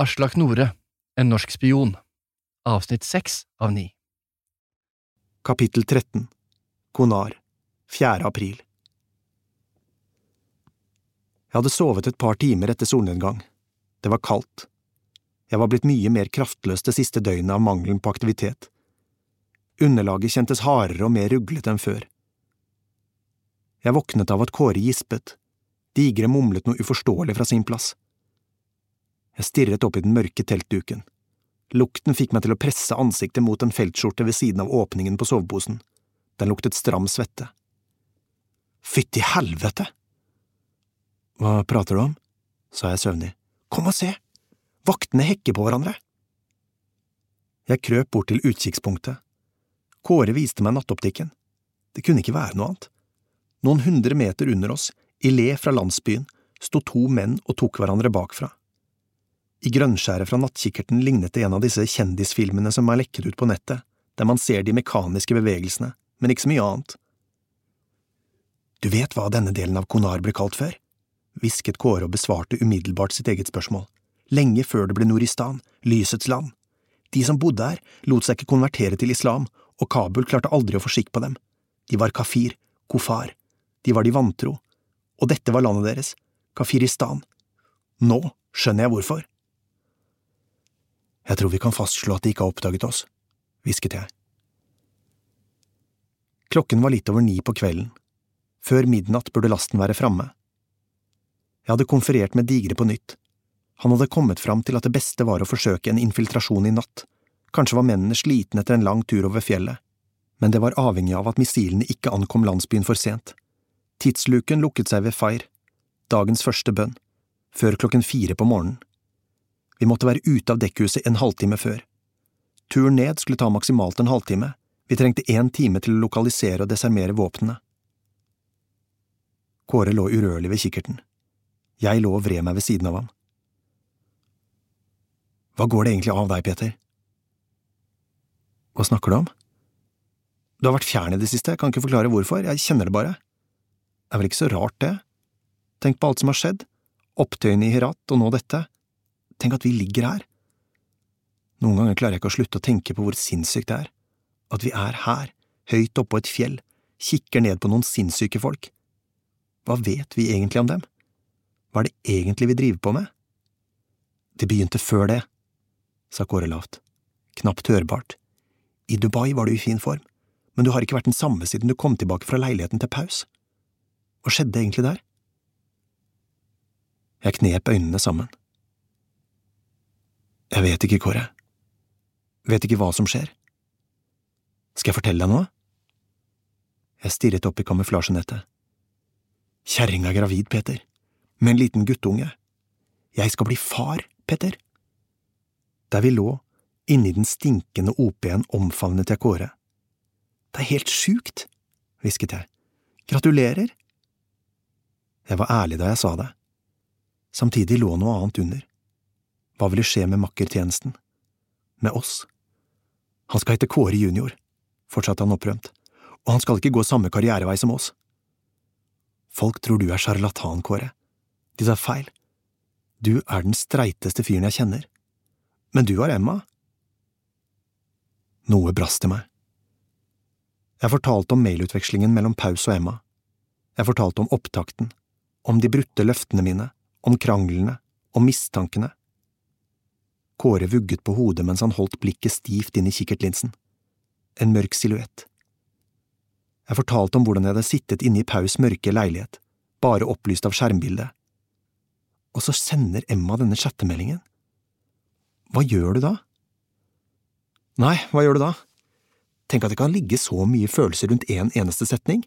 Aslak Nore, En norsk spion, avsnitt seks av ni. Kapittel 13 Konar 4. april Jeg hadde sovet et par timer etter solnedgang. Det var kaldt. Jeg var blitt mye mer kraftløs det siste døgnet av mangelen på aktivitet. Underlaget kjentes hardere og mer ruglete enn før. Jeg våknet av at Kåre gispet. Digre mumlet noe uforståelig fra sin plass. Jeg stirret opp i den mørke teltduken. Lukten fikk meg til å presse ansiktet mot en feltskjorte ved siden av åpningen på soveposen. Den luktet stram svette. Fytti helvete! Hva prater du om? sa jeg søvnig. Kom og se! Vaktene hekker på hverandre! Jeg krøp bort til utkikkspunktet. Kåre viste meg nattoptikken. Det kunne ikke være noe annet. Noen hundre meter under oss, i le fra landsbyen, sto to menn og tok hverandre bakfra. I grønnskjæret fra nattkikkerten lignet det en av disse kjendisfilmene som er lekket ut på nettet, der man ser de mekaniske bevegelsene, men ikke så mye annet. Du vet hva denne delen av Konar ble kalt før? hvisket Kåre og besvarte umiddelbart sitt eget spørsmål. Lenge før det ble Nuristan, lysets land. De som bodde her, lot seg ikke konvertere til islam, og Kabul klarte aldri å få skikk på dem. De var kafir, kofar. De var de vantro. Og dette var landet deres, Kafiristan. Nå skjønner jeg hvorfor. Jeg tror vi kan fastslå at de ikke har oppdaget oss, hvisket jeg. Klokken var litt over ni på kvelden. Før midnatt burde lasten være framme. Jeg hadde konferert med Digre på nytt. Han hadde kommet fram til at det beste var å forsøke en infiltrasjon i natt. Kanskje var mennene slitne etter en lang tur over fjellet. Men det var avhengig av at missilene ikke ankom landsbyen for sent. Tidsluken lukket seg ved Fair, dagens første bønn, før klokken fire på morgenen. Vi måtte være ute av dekkhuset en halvtime før. Turen ned skulle ta maksimalt en halvtime, vi trengte én time til å lokalisere og desarmere våpnene. Kåre lå urørlig ved kikkerten. Jeg lå og vred meg ved siden av ham. Hva går det egentlig av deg, Peter? Hva snakker du om? Du har vært fjern i det siste, jeg kan ikke forklare hvorfor, jeg kjenner det bare. Det er vel ikke så rart, det? Tenk på alt som har skjedd, opptøyene i Herat og nå dette. Tenk at vi ligger her. Noen ganger klarer jeg ikke å slutte å tenke på hvor sinnssykt det er. At vi er her, høyt oppå et fjell, kikker ned på noen sinnssyke folk. Hva vet vi egentlig om dem? Hva er det egentlig vi driver på med? Det begynte før det, sa Kåre lavt, knapt hørbart. I Dubai var du i fin form, men du har ikke vært den samme siden du kom tilbake fra leiligheten til Paus. Hva skjedde egentlig der? Jeg knep øynene sammen. Jeg vet ikke, Kåre. Vet ikke hva som skjer. Skal jeg fortelle deg noe? Jeg stirret opp i kamuflasjenettet. Kjerringa er gravid, Peter, med en liten guttunge. Jeg skal bli far, Petter. Der vi lå, inni den stinkende OP-en, omfavnet jeg Kåre. Det er helt sjukt, hvisket jeg. Gratulerer. Jeg var ærlig da jeg sa det. Samtidig lå noe annet under. Hva ville skje med makkertjenesten? Med oss? Han skal hete Kåre junior, fortsatte han opprømt, og han skal ikke gå samme karrierevei som oss. Folk tror du er sjarlatan, Kåre. De tar feil. Du er den streiteste fyren jeg kjenner. Men du har Emma. Noe brast i meg. Jeg fortalte om mailutvekslingen mellom Paus og Emma. Jeg fortalte om opptakten, om de brutte løftene mine, om kranglene, om mistankene. Kåre vugget på hodet mens han holdt blikket stivt inn i kikkertlinsen. En mørk silhuett. Jeg fortalte om hvordan jeg hadde sittet inne i Paus mørke leilighet, bare opplyst av skjermbildet. Og så sender Emma denne chattemeldingen. Hva gjør du da? Nei, hva gjør du da? Tenk at det kan ligge så mye følelser rundt én en eneste setning.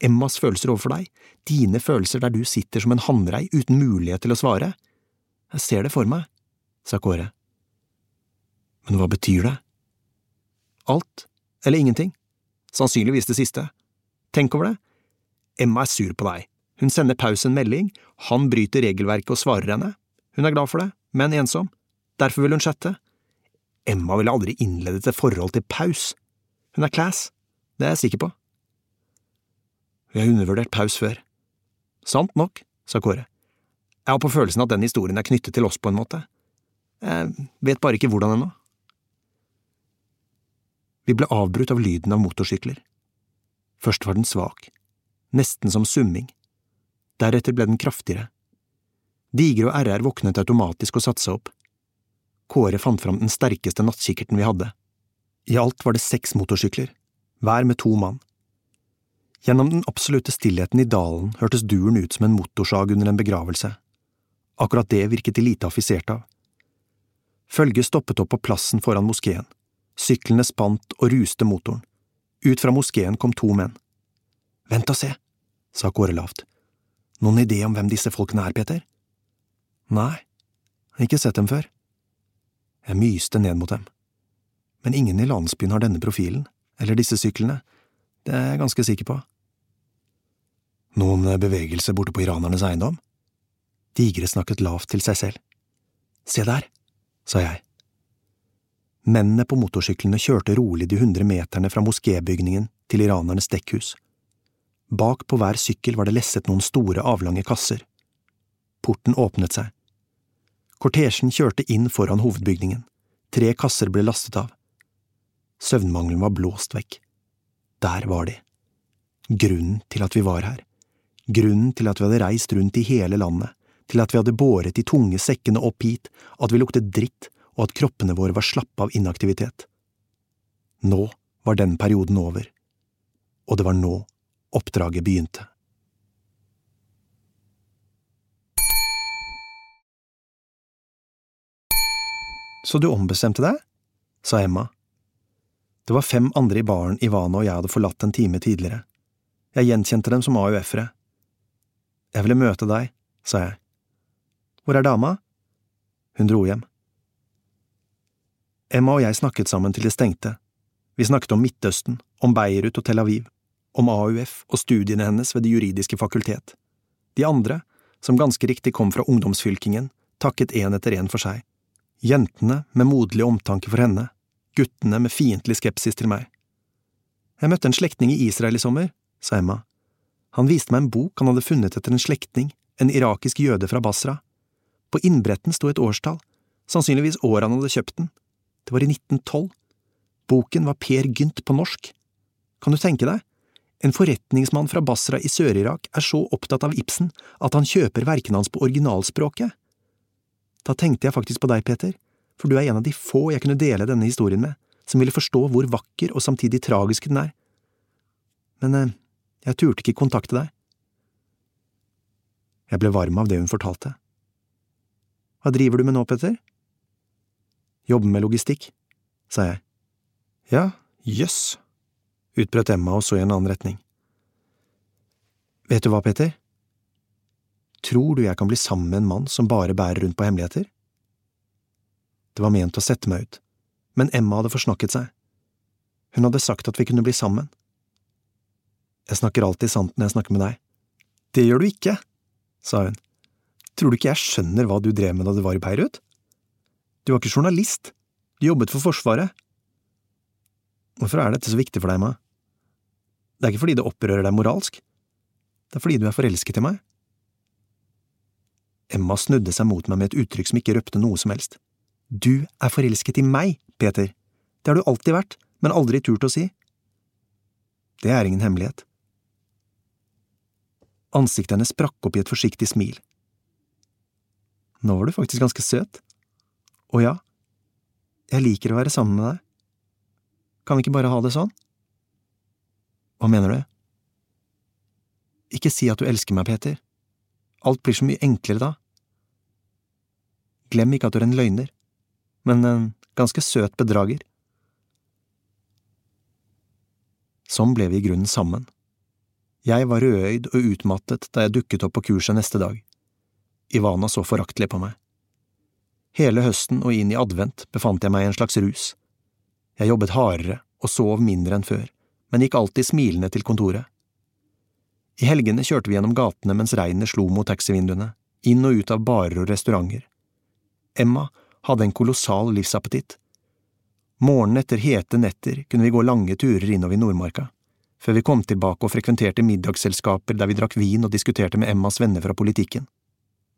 Emmas følelser overfor deg, dine følelser der du sitter som en hannrei uten mulighet til å svare. Jeg ser det for meg, sa Kåre. Men hva betyr det? Alt eller ingenting. Sannsynligvis det siste. Tenk over det. Emma er sur på deg. Hun sender Paus en melding, han bryter regelverket og svarer henne. Hun er glad for det, men ensom. Derfor vil hun chatte. Emma ville aldri innledet et forhold til Paus. Hun er class, det er jeg sikker på. Vi har undervurdert Paus før. Sant nok, sa Kåre. Jeg har på følelsen at den historien er knyttet til oss på en måte. Jeg vet bare ikke hvordan ennå. Vi ble avbrutt av lyden av motorsykler. Først var den svak, nesten som summing. Deretter ble den kraftigere. Digre og RR våknet automatisk og satte seg opp. Kåre fant fram den sterkeste nattkikkerten vi hadde. I alt var det seks motorsykler, hver med to mann. Gjennom den absolutte stillheten i dalen hørtes duren ut som en motorsag under en begravelse. Akkurat det virket de lite affisert av. Følget stoppet opp på plassen foran moskeen. Syklene spant og ruste motoren. Ut fra moskeen kom to menn. Vent og se, sa Kåre lavt. Noen idé om hvem disse folkene er, Peter? Nei, ikke sett dem før. Jeg myste ned mot dem. Men ingen i landsbyen har denne profilen, eller disse syklene, det er jeg ganske sikker på. Noen bevegelse borte på iranernes eiendom? Digre snakket lavt til seg selv. Se der, sa jeg. Mennene på motorsyklene kjørte rolig de hundre meterne fra moskébygningen til iranernes dekkhus. Bak på hver sykkel var det lesset noen store, avlange kasser. Porten åpnet seg. Kortesjen kjørte inn foran hovedbygningen. Tre kasser ble lastet av. Søvnmangelen var blåst vekk. Der var de. Grunnen til at vi var her. Grunnen til at vi hadde reist rundt i hele landet, til at vi hadde båret de tunge sekkene opp hit, at vi luktet dritt og at kroppene våre var slappe av inaktivitet. Nå var den perioden over, og det var nå oppdraget begynte. Så du ombestemte deg? sa Emma. Det var fem andre i baren Ivana og jeg hadde forlatt en time tidligere. Jeg gjenkjente dem som AUF-ere. Jeg ville møte deg, sa jeg. Hvor er dama? Hun dro hjem. Emma og jeg snakket sammen til det stengte. Vi snakket om Midtøsten, om Beirut og Tel Aviv, om AUF og studiene hennes ved Det juridiske fakultet. De andre, som ganske riktig kom fra ungdomsfylkingen, takket en etter en for seg. Jentene med moderlig omtanke for henne, guttene med fiendtlig skepsis til meg. Jeg møtte en slektning i Israel i sommer, sa Emma. Han viste meg en bok han hadde funnet etter en slektning, en irakisk jøde fra Basra. På innbretten sto et årstall, sannsynligvis året han hadde kjøpt den, det var i 1912. Boken var Per Gynt på norsk. Kan du tenke deg? En forretningsmann fra Basra i Sør-Irak er så opptatt av Ibsen at han kjøper verkene hans på originalspråket. Da tenkte jeg faktisk på deg, Peter, for du er en av de få jeg kunne dele denne historien med, som ville forstå hvor vakker og samtidig tragisk den er. Men eh, jeg turte ikke kontakte deg. Jeg ble varm av det hun fortalte. Hva driver du med nå, Peter? Jobbe med logistikk, sa jeg. Ja, jøss, utbrøt Emma og så i en annen retning. Vet du hva, Peter? Tror du jeg kan bli sammen med en mann som bare bærer rundt på hemmeligheter? Det var ment å sette meg ut, men Emma hadde forsnakket seg. Hun hadde sagt at vi kunne bli sammen. Jeg snakker alltid sant når jeg snakker med deg. Det gjør du ikke, sa hun. Tror du ikke jeg skjønner hva du drev med da du var i Beirut? Du var ikke journalist, du jobbet for Forsvaret. Hvorfor er dette så viktig for deg, Ma? Det er ikke fordi det opprører deg moralsk, det er fordi du er forelsket i meg. Emma snudde seg mot meg med et uttrykk som ikke røpte noe som helst. Du er forelsket i meg, Peter, det har du alltid vært, men aldri turt å si. Det er ingen hemmelighet. Ansiktet hennes sprakk opp i et forsiktig smil. Nå var du faktisk ganske søt. Å ja, jeg liker å være sammen med deg. Kan vi ikke bare ha det sånn? Hva mener du? Ikke si at du elsker meg, Peter. Alt blir så mye enklere da. Glem ikke at du er en løgner, men en ganske søt bedrager. Sånn ble vi i grunnen sammen. Jeg var rødøyd og utmattet da jeg dukket opp på kurset neste dag. Ivana så foraktelig på meg. Hele høsten og inn i advent befant jeg meg i en slags rus. Jeg jobbet hardere og sov mindre enn før, men gikk alltid smilende til kontoret. I helgene kjørte vi gjennom gatene mens regnet slo mot taxivinduene, inn og ut av barer og restauranter. Emma hadde en kolossal livsappetitt. Morgenen etter hete netter kunne vi gå lange turer innover i Nordmarka, før vi kom tilbake og frekventerte middagsselskaper der vi drakk vin og diskuterte med Emmas venner fra politikken.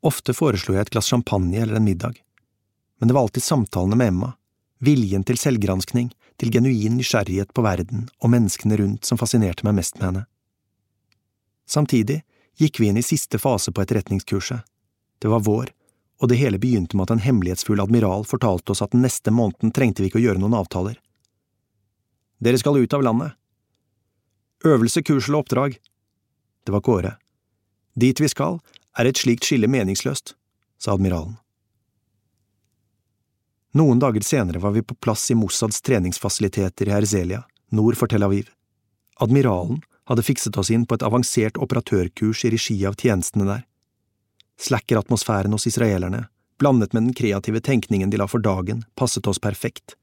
Ofte foreslo jeg et glass champagne eller en middag. Men det var alltid samtalene med Emma, viljen til selvgranskning, til genuin nysgjerrighet på verden og menneskene rundt som fascinerte meg mest med henne. Samtidig gikk vi inn i siste fase på etterretningskurset. Det var vår, og det hele begynte med at en hemmelighetsfull admiral fortalte oss at den neste måneden trengte vi ikke å gjøre noen avtaler. Dere skal ut av landet. Øvelse, kurs eller oppdrag. Det var Kåre. Dit vi skal, er et slikt skille meningsløst, sa admiralen. Noen dager senere var vi på plass i Mossads treningsfasiliteter i Herzelia, nord for Tel Aviv. Admiralen hadde fikset oss inn på et avansert operatørkurs i regi av tjenestene der. Slacker-atmosfæren hos israelerne, blandet med den kreative tenkningen de la for dagen, passet oss perfekt.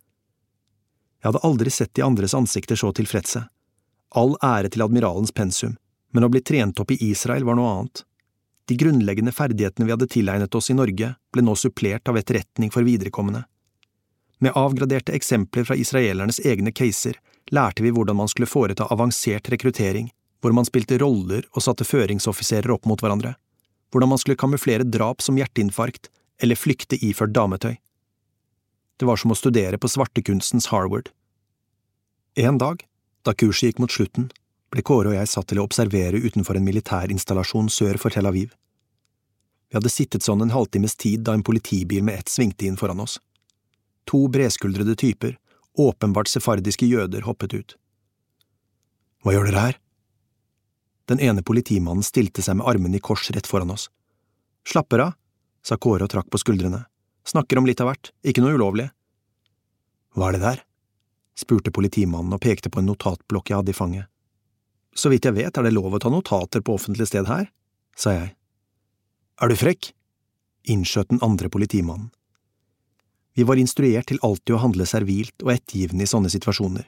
Jeg hadde aldri sett de andres ansikter så tilfredse. All ære til admiralens pensum, men å bli trent opp i Israel var noe annet. De grunnleggende ferdighetene vi hadde tilegnet oss i Norge, ble nå supplert av etterretning for viderekommende. Med avgraderte eksempler fra israelernes egne caser lærte vi hvordan man skulle foreta avansert rekruttering, hvor man spilte roller og satte føringsoffiserer opp mot hverandre, hvordan man skulle kamuflere drap som hjerteinfarkt eller flykte iført dametøy. Det var som å studere på svartekunstens Harvard. En dag, da kurset gikk mot slutten, ble Kåre og jeg satt til å observere utenfor en militærinstallasjon sør for Tel Aviv. Vi hadde sittet sånn en halvtimes tid da en politibil med ett svingte inn foran oss. To bredskuldrede typer, åpenbart sefardiske jøder, hoppet ut. Hva gjør dere her? Den ene politimannen stilte seg med armene i kors rett foran oss. Slapper av, sa Kåre og trakk på skuldrene. Snakker om litt av hvert, ikke noe ulovlig. Hva er det der? spurte politimannen og pekte på en notatblokk jeg hadde i fanget. Så vidt jeg vet er det lov å ta notater på offentlig sted her, sa jeg. Er du frekk? innskjøt den andre politimannen. Vi var instruert til alltid å handle servilt og ettergivende i sånne situasjoner.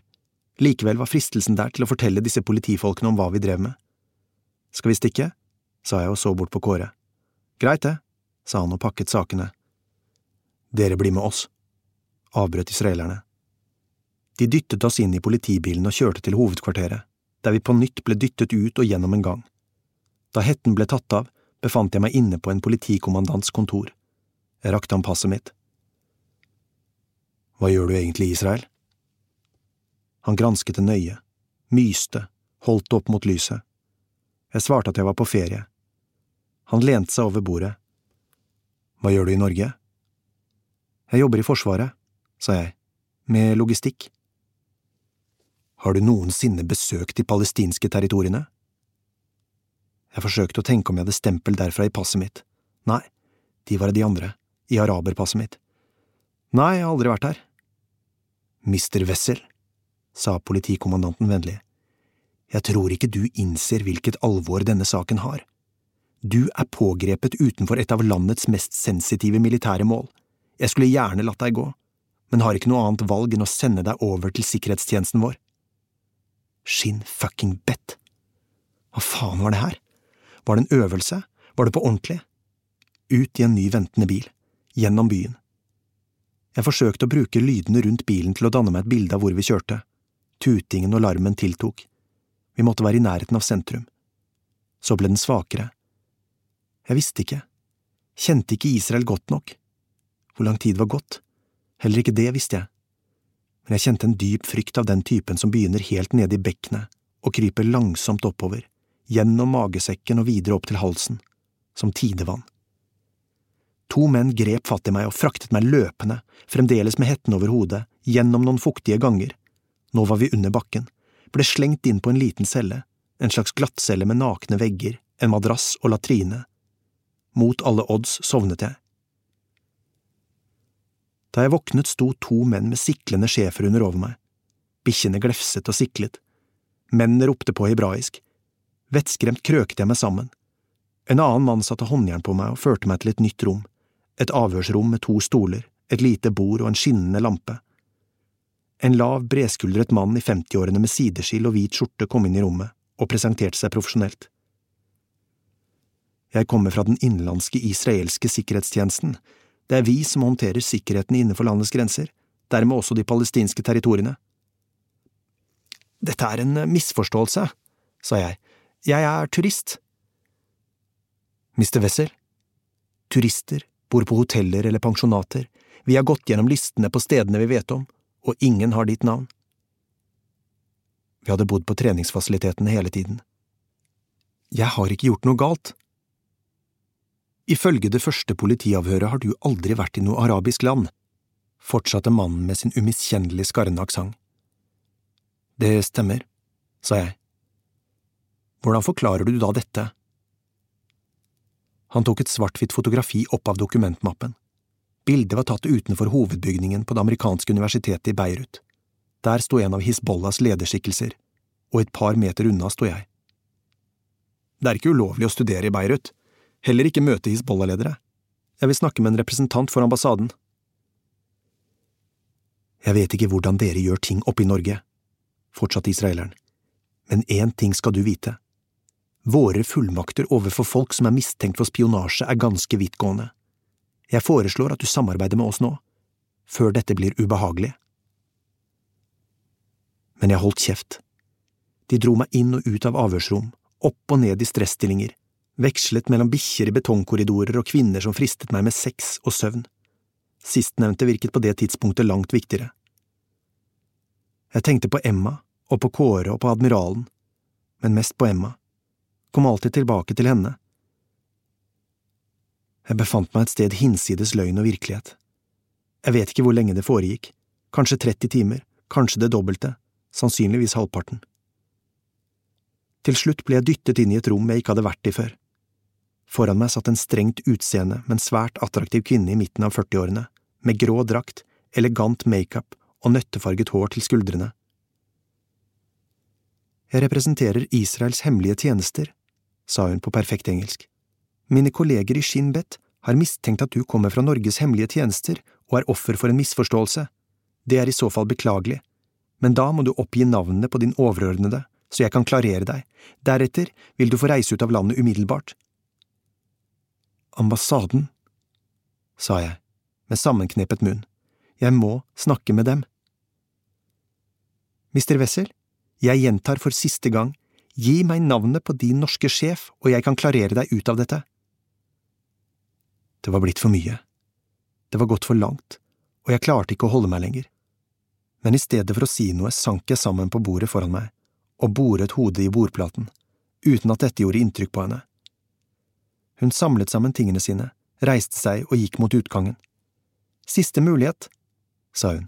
Likevel var fristelsen der til å fortelle disse politifolkene om hva vi drev med. Skal vi stikke? sa jeg og så bort på Kåre. Greit det, sa han og pakket sakene. Dere blir med oss, avbrøt israelerne. De dyttet oss inn i politibilen og kjørte til hovedkvarteret, der vi på nytt ble dyttet ut og gjennom en gang. Da hetten ble tatt av, befant jeg meg inne på en politikommandants kontor. Jeg rakte ham passet mitt. Hva gjør du egentlig i Israel? Han gransket det nøye, myste, holdt det opp mot lyset. Jeg svarte at jeg var på ferie. Han lente seg over bordet. Hva gjør du i Norge? Jeg jobber i Forsvaret, sa jeg, med logistikk. Har du noensinne besøkt de palestinske territoriene? Jeg forsøkte å tenke om jeg hadde stempel derfra i passet mitt. Nei, de var det de andre, i araberpasset mitt. Nei, jeg har aldri vært her. Mister Wessel, sa politikommandanten vennlig, jeg tror ikke du innser hvilket alvor denne saken har. Du er pågrepet utenfor et av landets mest sensitive militære mål. Jeg skulle gjerne latt deg gå, men har ikke noe annet valg enn å sende deg over til sikkerhetstjenesten vår. Shin fucking bet. Hva faen var det her? Var det en øvelse? Var det på ordentlig? Ut i en ny ventende bil, gjennom byen, jeg forsøkte å bruke lydene rundt bilen til å danne meg et bilde av hvor vi kjørte. Tutingen og larmen tiltok. Vi måtte være i nærheten av sentrum. Så ble den svakere. Jeg visste ikke. Kjente ikke Israel godt nok. Hvor lang tid var gått? Heller ikke det visste jeg. Men jeg kjente en dyp frykt av den typen som begynner helt nede i bekkenet og kryper langsomt oppover, gjennom magesekken og videre opp til halsen, som tidevann. To menn grep fatt i meg og fraktet meg løpende, fremdeles med hetten over hodet, gjennom noen fuktige ganger. Nå var vi under bakken, ble slengt inn på en liten celle, en slags glattcelle med nakne vegger, en madrass og latrine. Mot alle odds sovnet jeg. Da jeg våknet, sto to menn med siklende schæferhunder over meg. Bikkjene glefset og siklet. Mennene ropte på hebraisk. Vettskremt krøkte jeg meg sammen. En annen mann satte håndjern på meg og førte meg til et nytt rom et avhørsrom med to stoler, et lite bord og en skinnende lampe. En lav, bredskuldret mann i femtiårene med sideskill og hvit skjorte kom inn i rommet og presenterte seg profesjonelt. Jeg kommer fra den innenlandske israelske sikkerhetstjenesten. Det er vi som håndterer sikkerheten innenfor landets grenser, dermed også de palestinske territoriene. Dette er en misforståelse, sa jeg. Jeg er turist. Mr. Wessel, turister bor på hoteller eller pensjonater, vi har gått gjennom listene på stedene vi vet om, og ingen har ditt navn. Vi hadde bodd på treningsfasilitetene hele tiden. Jeg har ikke gjort noe galt. Ifølge det første politiavhøret har du aldri vært i noe arabisk land, fortsatte mannen med sin umiskjennelig skarne aksent. Det stemmer, sa jeg. Hvordan forklarer du da dette? Han tok et svart-hvitt fotografi opp av dokumentmappen. Bildet var tatt utenfor hovedbygningen på det amerikanske universitetet i Beirut. Der sto en av Hizbollahs lederskikkelser, og et par meter unna sto jeg. Det er ikke ulovlig å studere i Beirut, heller ikke møte Hizbollah-ledere. Jeg vil snakke med en representant for ambassaden. Jeg vet ikke hvordan dere gjør ting oppe i Norge, fortsatte israeleren, men én ting skal du vite. Våre fullmakter overfor folk som er mistenkt for spionasje, er ganske vidtgående. Jeg foreslår at du samarbeider med oss nå, før dette blir ubehagelig. Men jeg holdt kjeft. De dro meg inn og ut av avhørsrom, opp og ned i stresstillinger, vekslet mellom bikkjer i betongkorridorer og kvinner som fristet meg med sex og søvn. Sistnevnte virket på det tidspunktet langt viktigere. Jeg tenkte på Emma, og på Kåre og på admiralen, men mest på Emma, kom alltid tilbake til henne. Jeg befant meg et sted hinsides løgn og virkelighet. Jeg vet ikke hvor lenge det foregikk, kanskje 30 timer, kanskje det dobbelte, sannsynligvis halvparten. Til slutt ble jeg dyttet inn i et rom jeg ikke hadde vært i før. Foran meg satt en strengt utseende, men svært attraktiv kvinne i midten av 40-årene, med grå drakt, elegant makeup og nøttefarget hår til skuldrene. Jeg representerer Israels hemmelige tjenester, sa hun på perfekt engelsk. Mine kolleger i Shin har mistenkt at du kommer fra Norges hemmelige tjenester og er offer for en misforståelse. Det er i så fall beklagelig, men da må du oppgi navnene på din overordnede, så jeg kan klarere deg, deretter vil du få reise ut av landet umiddelbart. Ambassaden, sa jeg, med sammenknepet munn, jeg må snakke med dem. Mister Wessel, jeg gjentar for siste gang, gi meg navnet på din norske sjef, og jeg kan klarere deg ut av dette. Det var blitt for mye. Det var gått for langt, og jeg klarte ikke å holde meg lenger. Men i stedet for å si noe sank jeg sammen på bordet foran meg og boret hodet i bordplaten, uten at dette gjorde inntrykk på henne. Hun samlet sammen tingene sine, reiste seg og gikk mot utgangen. Siste mulighet, sa hun.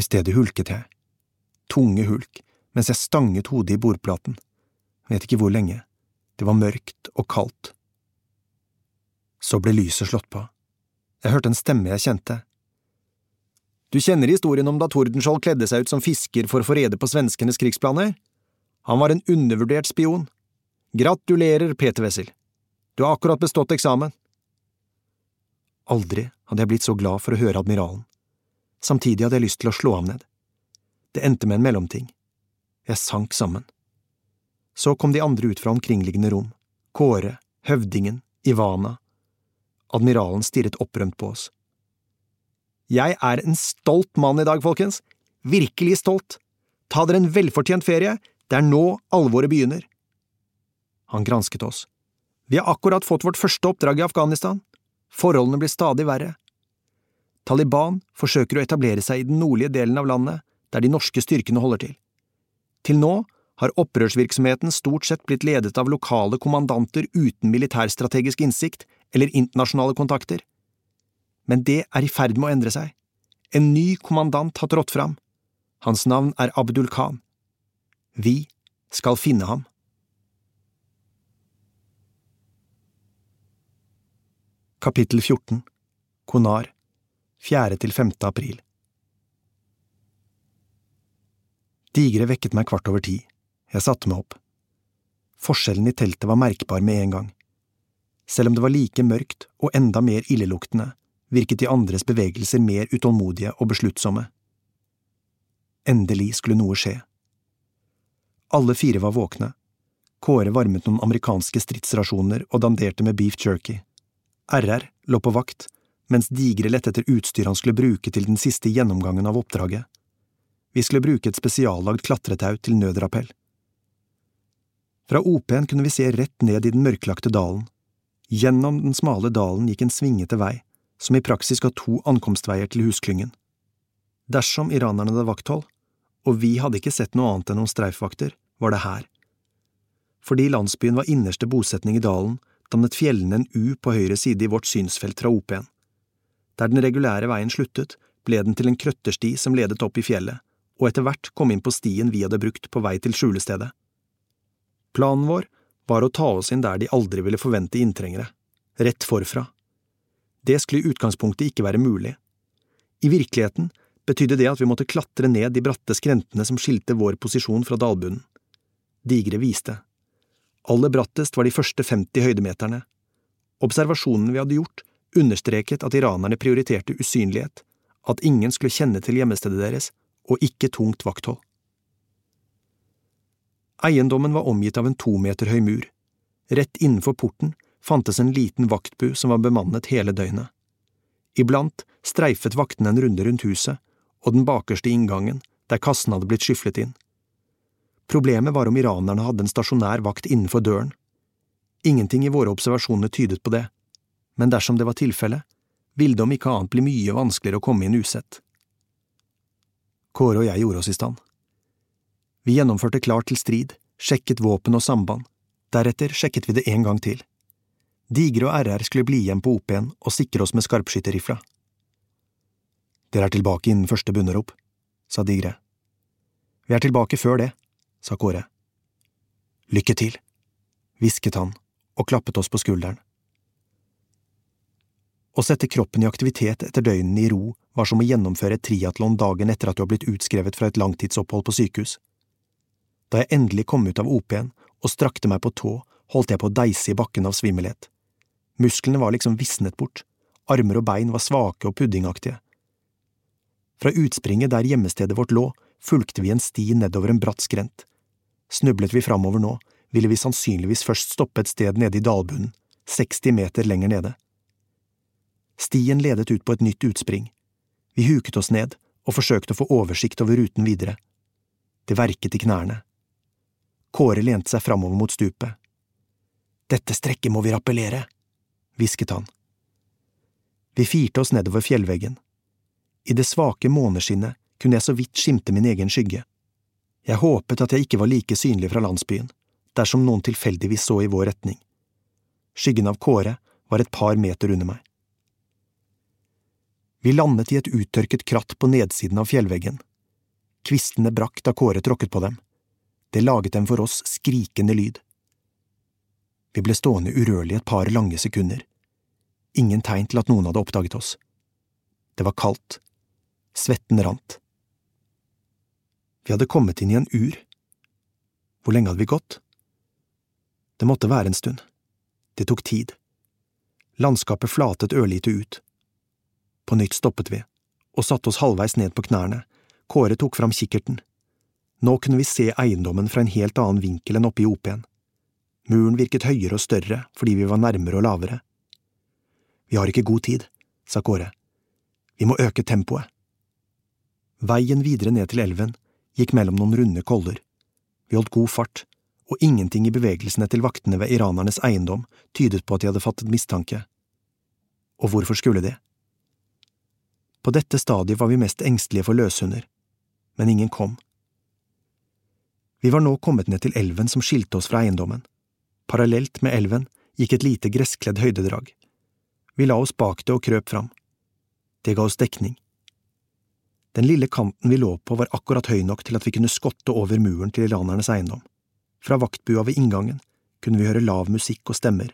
I stedet hulket jeg tunge hulk, mens jeg stanget hodet i bordplaten. Vet ikke hvor lenge. Det var mørkt og kaldt. Så ble lyset slått på. Jeg hørte en stemme jeg kjente. Du kjenner historien om da Tordenskjold kledde seg ut som fisker for å få rede på svenskenes krigsplaner? Han var en undervurdert spion. Gratulerer, Peter Wessel. Du har akkurat bestått eksamen. Aldri hadde jeg blitt så glad for å høre admiralen. Samtidig hadde jeg lyst til å slå ham ned. Det endte med en mellomting. Jeg sank sammen. Så kom de andre ut fra omkringliggende rom, Kåre, høvdingen, Ivana. Admiralen stirret opprømt på oss. Jeg er en stolt mann i dag, folkens. Virkelig stolt. Ta dere en velfortjent ferie, det er nå alvoret begynner. Han gransket oss. Vi har akkurat fått vårt første oppdrag i Afghanistan. Forholdene blir stadig verre. Taliban forsøker å etablere seg i den nordlige delen av landet, der de norske styrkene holder til. Til nå har opprørsvirksomheten stort sett blitt ledet av lokale kommandanter uten militærstrategisk innsikt eller internasjonale kontakter. Men det er i ferd med å endre seg. En ny kommandant har trådt fram. Hans navn er Abdul Khan. Vi skal finne ham. Kapittel 14 Konar 4. til 5. april Digre vekket meg kvart over ti. Jeg satte meg opp. Forskjellen i teltet var merkbar med en gang. Selv om det var like mørkt og enda mer illeluktende, virket de andres bevegelser mer utålmodige og besluttsomme. Endelig skulle noe skje. Alle fire var våkne. Kåre varmet noen amerikanske stridsrasjoner og danderte med beef jerky. RR lå på vakt, mens Digre lette etter utstyr han skulle bruke til den siste gjennomgangen av oppdraget. Vi skulle bruke et spesiallagd klatretau til nødrappell. Fra OP-en kunne vi se rett ned i den mørklagte dalen. Gjennom den smale dalen gikk en svingete vei, som i praksis ga to ankomstveier til husklyngen. Dersom iranerne hadde vakthold, og vi hadde ikke sett noe annet enn noen streifvakter, var det her. Fordi landsbyen var innerste bosetning i dalen, dannet fjellene en U på høyre side i vårt synsfelt fra OP-en. Der den regulære veien sluttet, ble den til en krøttersti som ledet opp i fjellet, og etter hvert kom inn på stien vi hadde brukt på vei til skjulestedet. Planen vår var å ta oss inn der de aldri ville forvente inntrengere, rett forfra. Det skulle i utgangspunktet ikke være mulig. I virkeligheten betydde det at vi måtte klatre ned de bratte skrentene som skilte vår posisjon fra dalbunnen. Digre viste. Aller brattest var de første 50 høydemeterne. Observasjonen vi hadde gjort, understreket at iranerne prioriterte usynlighet, at ingen skulle kjenne til hjemmestedet deres, og ikke tungt vakthold. Eiendommen var omgitt av en to meter høy mur. Rett innenfor porten fantes en liten vaktbu som var bemannet hele døgnet. Iblant streifet vaktene en runde rundt huset, og den bakerste inngangen, der kassen hadde blitt skyflet inn. Problemet var om iranerne hadde en stasjonær vakt innenfor døren. Ingenting i våre observasjoner tydet på det, men dersom det var tilfellet, ville det om ikke annet bli mye vanskeligere å komme inn usett. Kåre og jeg gjorde oss i stand. Vi gjennomførte klar til strid, sjekket våpen og samband, deretter sjekket vi det en gang til. Digre og RR skulle bli igjen på OP-en og sikre oss med skarpskytterrifla. Dere er tilbake innen første bunnerop, sa Digre. Vi er tilbake før det, sa Kåre. Lykke til, hvisket han og klappet oss på skulderen. Å sette kroppen i aktivitet etter døgnene i ro var som å gjennomføre et triatlon dagen etter at du har blitt utskrevet fra et langtidsopphold på sykehus. Da jeg endelig kom ut av OP-en og strakte meg på tå, holdt jeg på å deise i bakken av svimmelhet. Musklene var liksom visnet bort, armer og bein var svake og puddingaktige. Fra utspringet der gjemmestedet vårt lå, fulgte vi en sti nedover en bratt skrent. Snublet vi framover nå, ville vi sannsynligvis først stoppe et sted nede i dalbunnen, 60 meter lenger nede. Stien ledet ut på et nytt utspring. Vi huket oss ned og forsøkte å få oversikt over ruten videre. Det verket i knærne. Kåre lente seg framover mot stupet. Dette strekket må vi rappellere, hvisket han. Vi firte oss nedover fjellveggen. I det svake måneskinnet kunne jeg så vidt skimte min egen skygge. Jeg håpet at jeg ikke var like synlig fra landsbyen, dersom noen tilfeldigvis så i vår retning. Skyggen av Kåre var et par meter under meg. Vi landet i et uttørket kratt på nedsiden av fjellveggen. Kvistene brakk da Kåre tråkket på dem. Det laget en for oss skrikende lyd. Vi ble stående urørlig et par lange sekunder. Ingen tegn til at noen hadde oppdaget oss. Det var kaldt. Svetten rant. Vi hadde kommet inn i en ur. Hvor lenge hadde vi gått? Det måtte være en stund. Det tok tid. Landskapet flatet ørlite ut. På nytt stoppet vi, og satte oss halvveis ned på knærne. Kåre tok fram kikkerten. Nå kunne vi se eiendommen fra en helt annen vinkel enn oppe i OP-en. Muren virket høyere og større fordi vi var nærmere og lavere. Vi har ikke god tid, sa Kåre. Vi må øke tempoet. Veien videre ned til elven gikk mellom noen runde koller. Vi holdt god fart, og ingenting i bevegelsene til vaktene ved iranernes eiendom tydet på at de hadde fattet mistanke. Og hvorfor skulle de? På dette stadiet var vi mest engstelige for løshunder, men ingen kom. Vi var nå kommet ned til elven som skilte oss fra eiendommen. Parallelt med elven gikk et lite gresskledd høydedrag. Vi la oss bak det og krøp fram. Det ga oss dekning. Den lille kanten vi lå på var akkurat høy nok til at vi kunne skotte over muren til iranernes eiendom. Fra vaktbua ved inngangen kunne vi høre lav musikk og stemmer.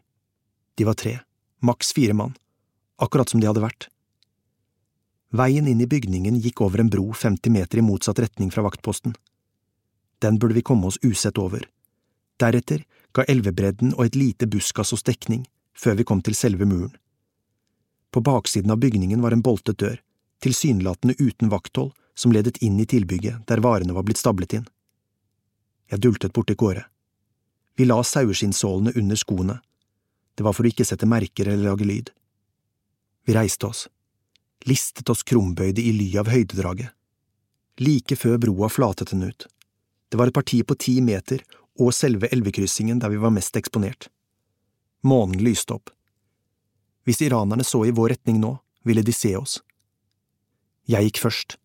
De var tre, maks fire mann, akkurat som de hadde vært. Veien inn i bygningen gikk over en bro 50 meter i motsatt retning fra vaktposten. Den burde vi komme oss usett over. Deretter ga elvebredden og et lite buskas oss dekning, før vi kom til selve muren. På baksiden av bygningen var en boltet dør, tilsynelatende uten vakthold, som ledet inn i tilbygget der varene var blitt stablet inn. Jeg dultet borti Kåre. Vi la saueskinnsålene under skoene. Det var for å ikke sette merker eller lage lyd. Vi reiste oss listet oss krumbøyde i ly av høydedraget. Like før broa flatet den ut. Det var et parti på ti meter og selve elvekryssingen der vi var mest eksponert. Månen lyste opp. Hvis iranerne så i vår retning nå, ville de se oss. Jeg gikk først.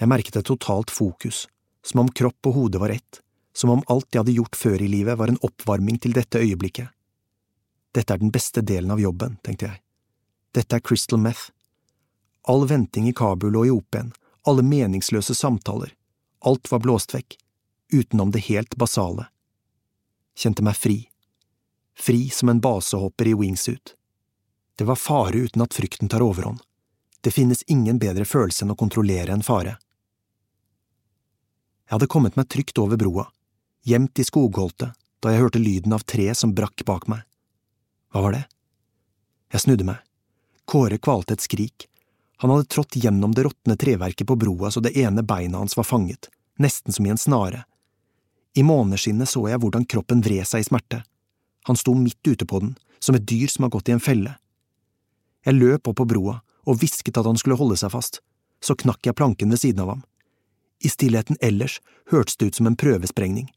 Jeg merket et totalt fokus, som om kropp og hode var ett, som om alt jeg hadde gjort før i livet var en oppvarming til dette øyeblikket. Dette er den beste delen av jobben, tenkte jeg. Dette er crystal meth. All venting i Kabul og i Open, alle meningsløse samtaler, alt var blåst vekk, utenom det helt basale. Kjente meg fri. Fri som en basehopper i wingsuit. Det var fare uten at frykten tar overhånd. Det finnes ingen bedre følelse enn å kontrollere en fare. Jeg hadde kommet meg trygt over broa, gjemt i skogholtet, da jeg hørte lyden av tre som brakk bak meg. Hva var det? Jeg snudde meg. Kåre kvalte et skrik. Han hadde trådt gjennom det råtne treverket på broa så det ene beinet hans var fanget, nesten som i en snare. I måneskinnet så jeg hvordan kroppen vred seg i smerte. Han sto midt ute på den, som et dyr som har gått i en felle. Jeg løp opp på broa og hvisket at han skulle holde seg fast, så knakk jeg planken ved siden av ham. I stillheten ellers hørtes det ut som en prøvesprengning.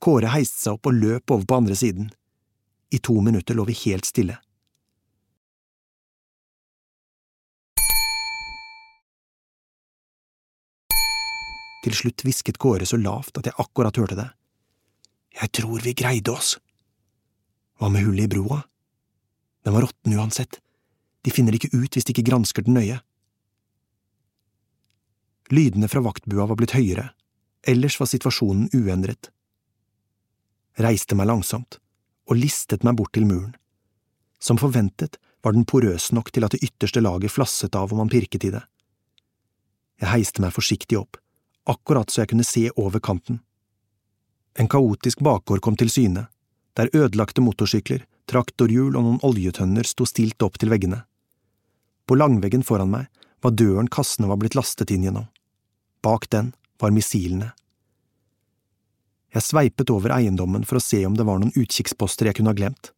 Kåre heiste seg opp og løp over på andre siden. I to minutter lå vi helt stille. Til slutt hvisket Kåre så lavt at jeg akkurat hørte det. Jeg tror vi greide oss. Hva med hullet i broa? Den var råtten uansett. De finner det ikke ut hvis de ikke gransker den nøye. Lydene fra vaktbua var blitt høyere, ellers var situasjonen uendret. Reiste meg langsomt og listet meg bort til muren. Som forventet var den porøs nok til at det ytterste laget flasset av om man pirket i det. Jeg heiste meg forsiktig opp, akkurat så jeg kunne se over kanten. En kaotisk bakgård kom til syne, der ødelagte motorsykler, traktorhjul og noen oljetønner sto stilt opp til veggene. På langveggen foran meg var døren kassene var blitt lastet inn gjennom. Bak den var missilene. Jeg sveipet over eiendommen for å se om det var noen utkikksposter jeg kunne ha glemt.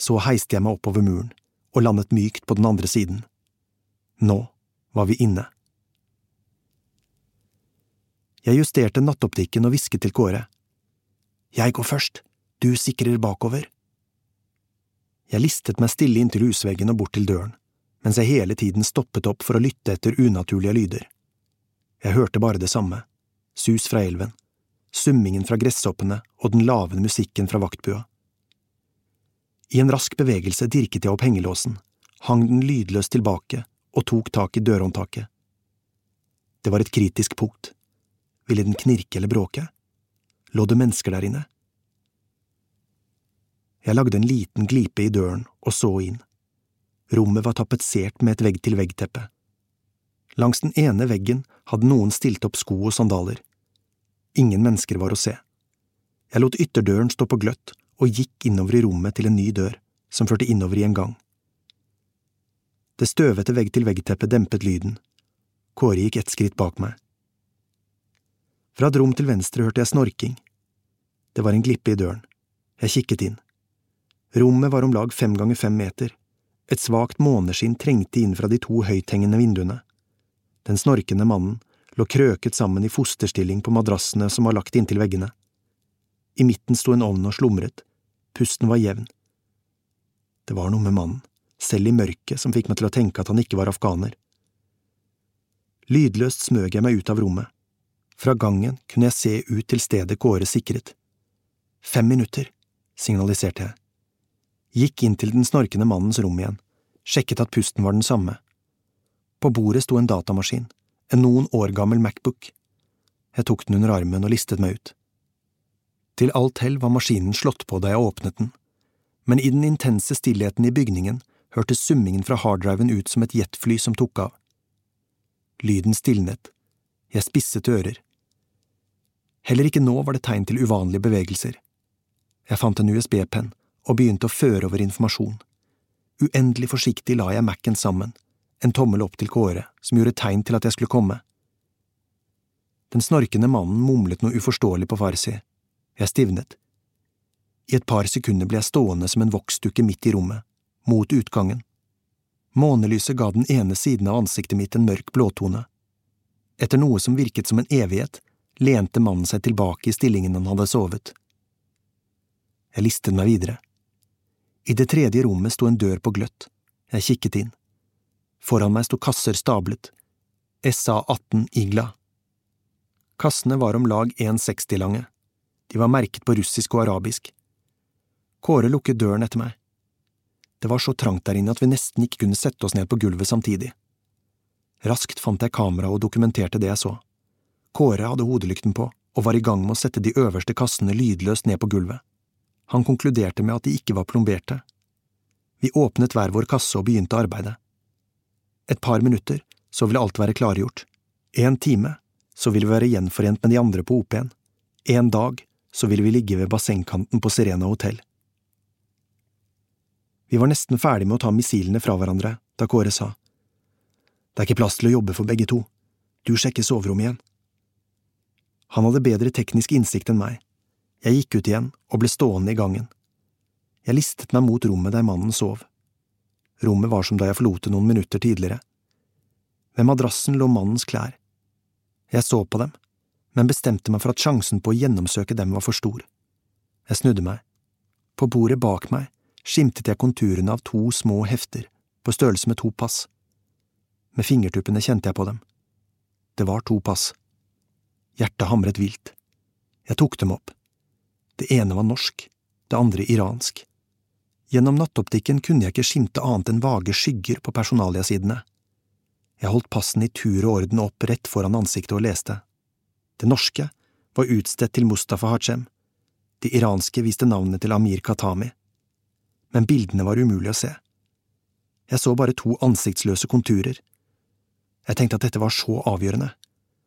Så heiste jeg meg oppover muren og landet mykt på den andre siden. Nå var vi inne. Jeg justerte nattoptikken og hvisket til Kåre. Jeg går først, du sikrer bakover. Jeg listet meg stille inntil husveggen og bort til døren, mens jeg hele tiden stoppet opp for å lytte etter unaturlige lyder. Jeg hørte bare det samme, sus fra elven, summingen fra gresshoppene og den lavende musikken fra vaktbua. I en rask bevegelse dirket jeg opp hengelåsen, hang den lydløst tilbake og tok tak i dørhåndtaket. Det var et kritisk punkt. Ville den knirke eller bråke? Lå det mennesker der inne? Jeg lagde en liten glipe i døren og så inn. Rommet var tapetsert med et vegg-til-vegg-teppe. Langs den ene veggen hadde noen stilt opp sko og sandaler. Ingen mennesker var å se. Jeg lot ytterdøren stå på gløtt og gikk innover i rommet til en ny dør, som førte innover i en gang. Det støvete vegg-til-vegg-teppet dempet lyden. Kåre gikk ett skritt bak meg. Fra et rom til venstre hørte jeg snorking. Det var en glippe i døren. Jeg kikket inn. Rommet var om lag fem ganger fem meter. Et svakt måneskinn trengte inn fra de to høythengende vinduene. Den snorkende mannen lå krøket sammen i fosterstilling på madrassene som var lagt inntil veggene. I midten sto en ovn og slumret. Pusten var jevn. Det var noe med mannen, selv i mørket, som fikk meg til å tenke at han ikke var afghaner. Lydløst smøg jeg meg ut av rommet. Fra gangen kunne jeg se ut til stedet Kåre sikret. Fem minutter, signaliserte jeg. Gikk inn til den snorkende mannens rom igjen, sjekket at pusten var den samme. På bordet sto en datamaskin, en noen år gammel Macbook. Jeg tok den under armen og listet meg ut. Til alt hell var maskinen slått på da jeg åpnet den, men i den intense stillheten i bygningen hørtes summingen fra harddriven ut som et jetfly som tok av. Lyden stilnet. Jeg spisset ører. Heller ikke nå var det tegn til uvanlige bevegelser. Jeg fant en USB-penn og begynte å føre over informasjon. Uendelig forsiktig la jeg Mac-en sammen, en tommel opp til Kåre, som gjorde tegn til at jeg skulle komme. Den snorkende mannen mumlet noe uforståelig på farsi. Jeg stivnet. I et par sekunder ble jeg stående som en voksdukke midt i rommet, mot utgangen. Månelyset ga den ene siden av ansiktet mitt en mørk blåtone. Etter noe som virket som en evighet, lente mannen seg tilbake i stillingen han hadde sovet. Jeg listet meg videre. I det tredje rommet sto en dør på gløtt, Jeg kikket inn. Foran meg sto kasser stablet. SA-18 Igla. Kassene var om lag 1,60 lange. De var merket på russisk og arabisk. Kåre lukket døren etter meg. Det var så trangt der inne at vi nesten ikke kunne sette oss ned på gulvet samtidig. Raskt fant jeg kamera og dokumenterte det jeg så. Kåre hadde hodelykten på og var i gang med å sette de øverste kassene lydløst ned på gulvet. Han konkluderte med at de ikke var plomberte. Vi åpnet hver vår kasse og begynte arbeidet. Et par minutter, så ville alt være klargjort. En time, så ville vi være gjenforent med de andre på OP-en. En dag, så ville vi ligge ved bassengkanten på Serena hotell. Vi var nesten ferdig med å ta missilene fra hverandre da Kåre sa. Det er ikke plass til å jobbe for begge to. Du sjekker soverommet igjen. Han hadde bedre teknisk innsikt enn meg. Jeg gikk ut igjen og ble stående i gangen. Jeg listet meg mot rommet der mannen sov. Rommet var som da jeg forlot det noen minutter tidligere. Ved madrassen lå mannens klær. Jeg så på dem, men bestemte meg for at sjansen på å gjennomsøke dem var for stor. Jeg snudde meg. På bordet bak meg skimtet jeg konturene av to små hefter, på størrelse med to pass. Med fingertuppene kjente jeg på dem. Det var to pass. Hjertet hamret vilt. Jeg tok dem opp. Det ene var norsk, det andre iransk. Gjennom nattoptikken kunne jeg ikke skimte annet enn vage skygger på personaliasidene. Jeg holdt passene i tur og orden opp rett foran ansiktet og leste. Det norske var utstedt til Mustafa Hachem. de iranske viste navnet til Amir Khatami. Men bildene var umulig å se. Jeg så bare to ansiktsløse konturer. Jeg tenkte at dette var så avgjørende.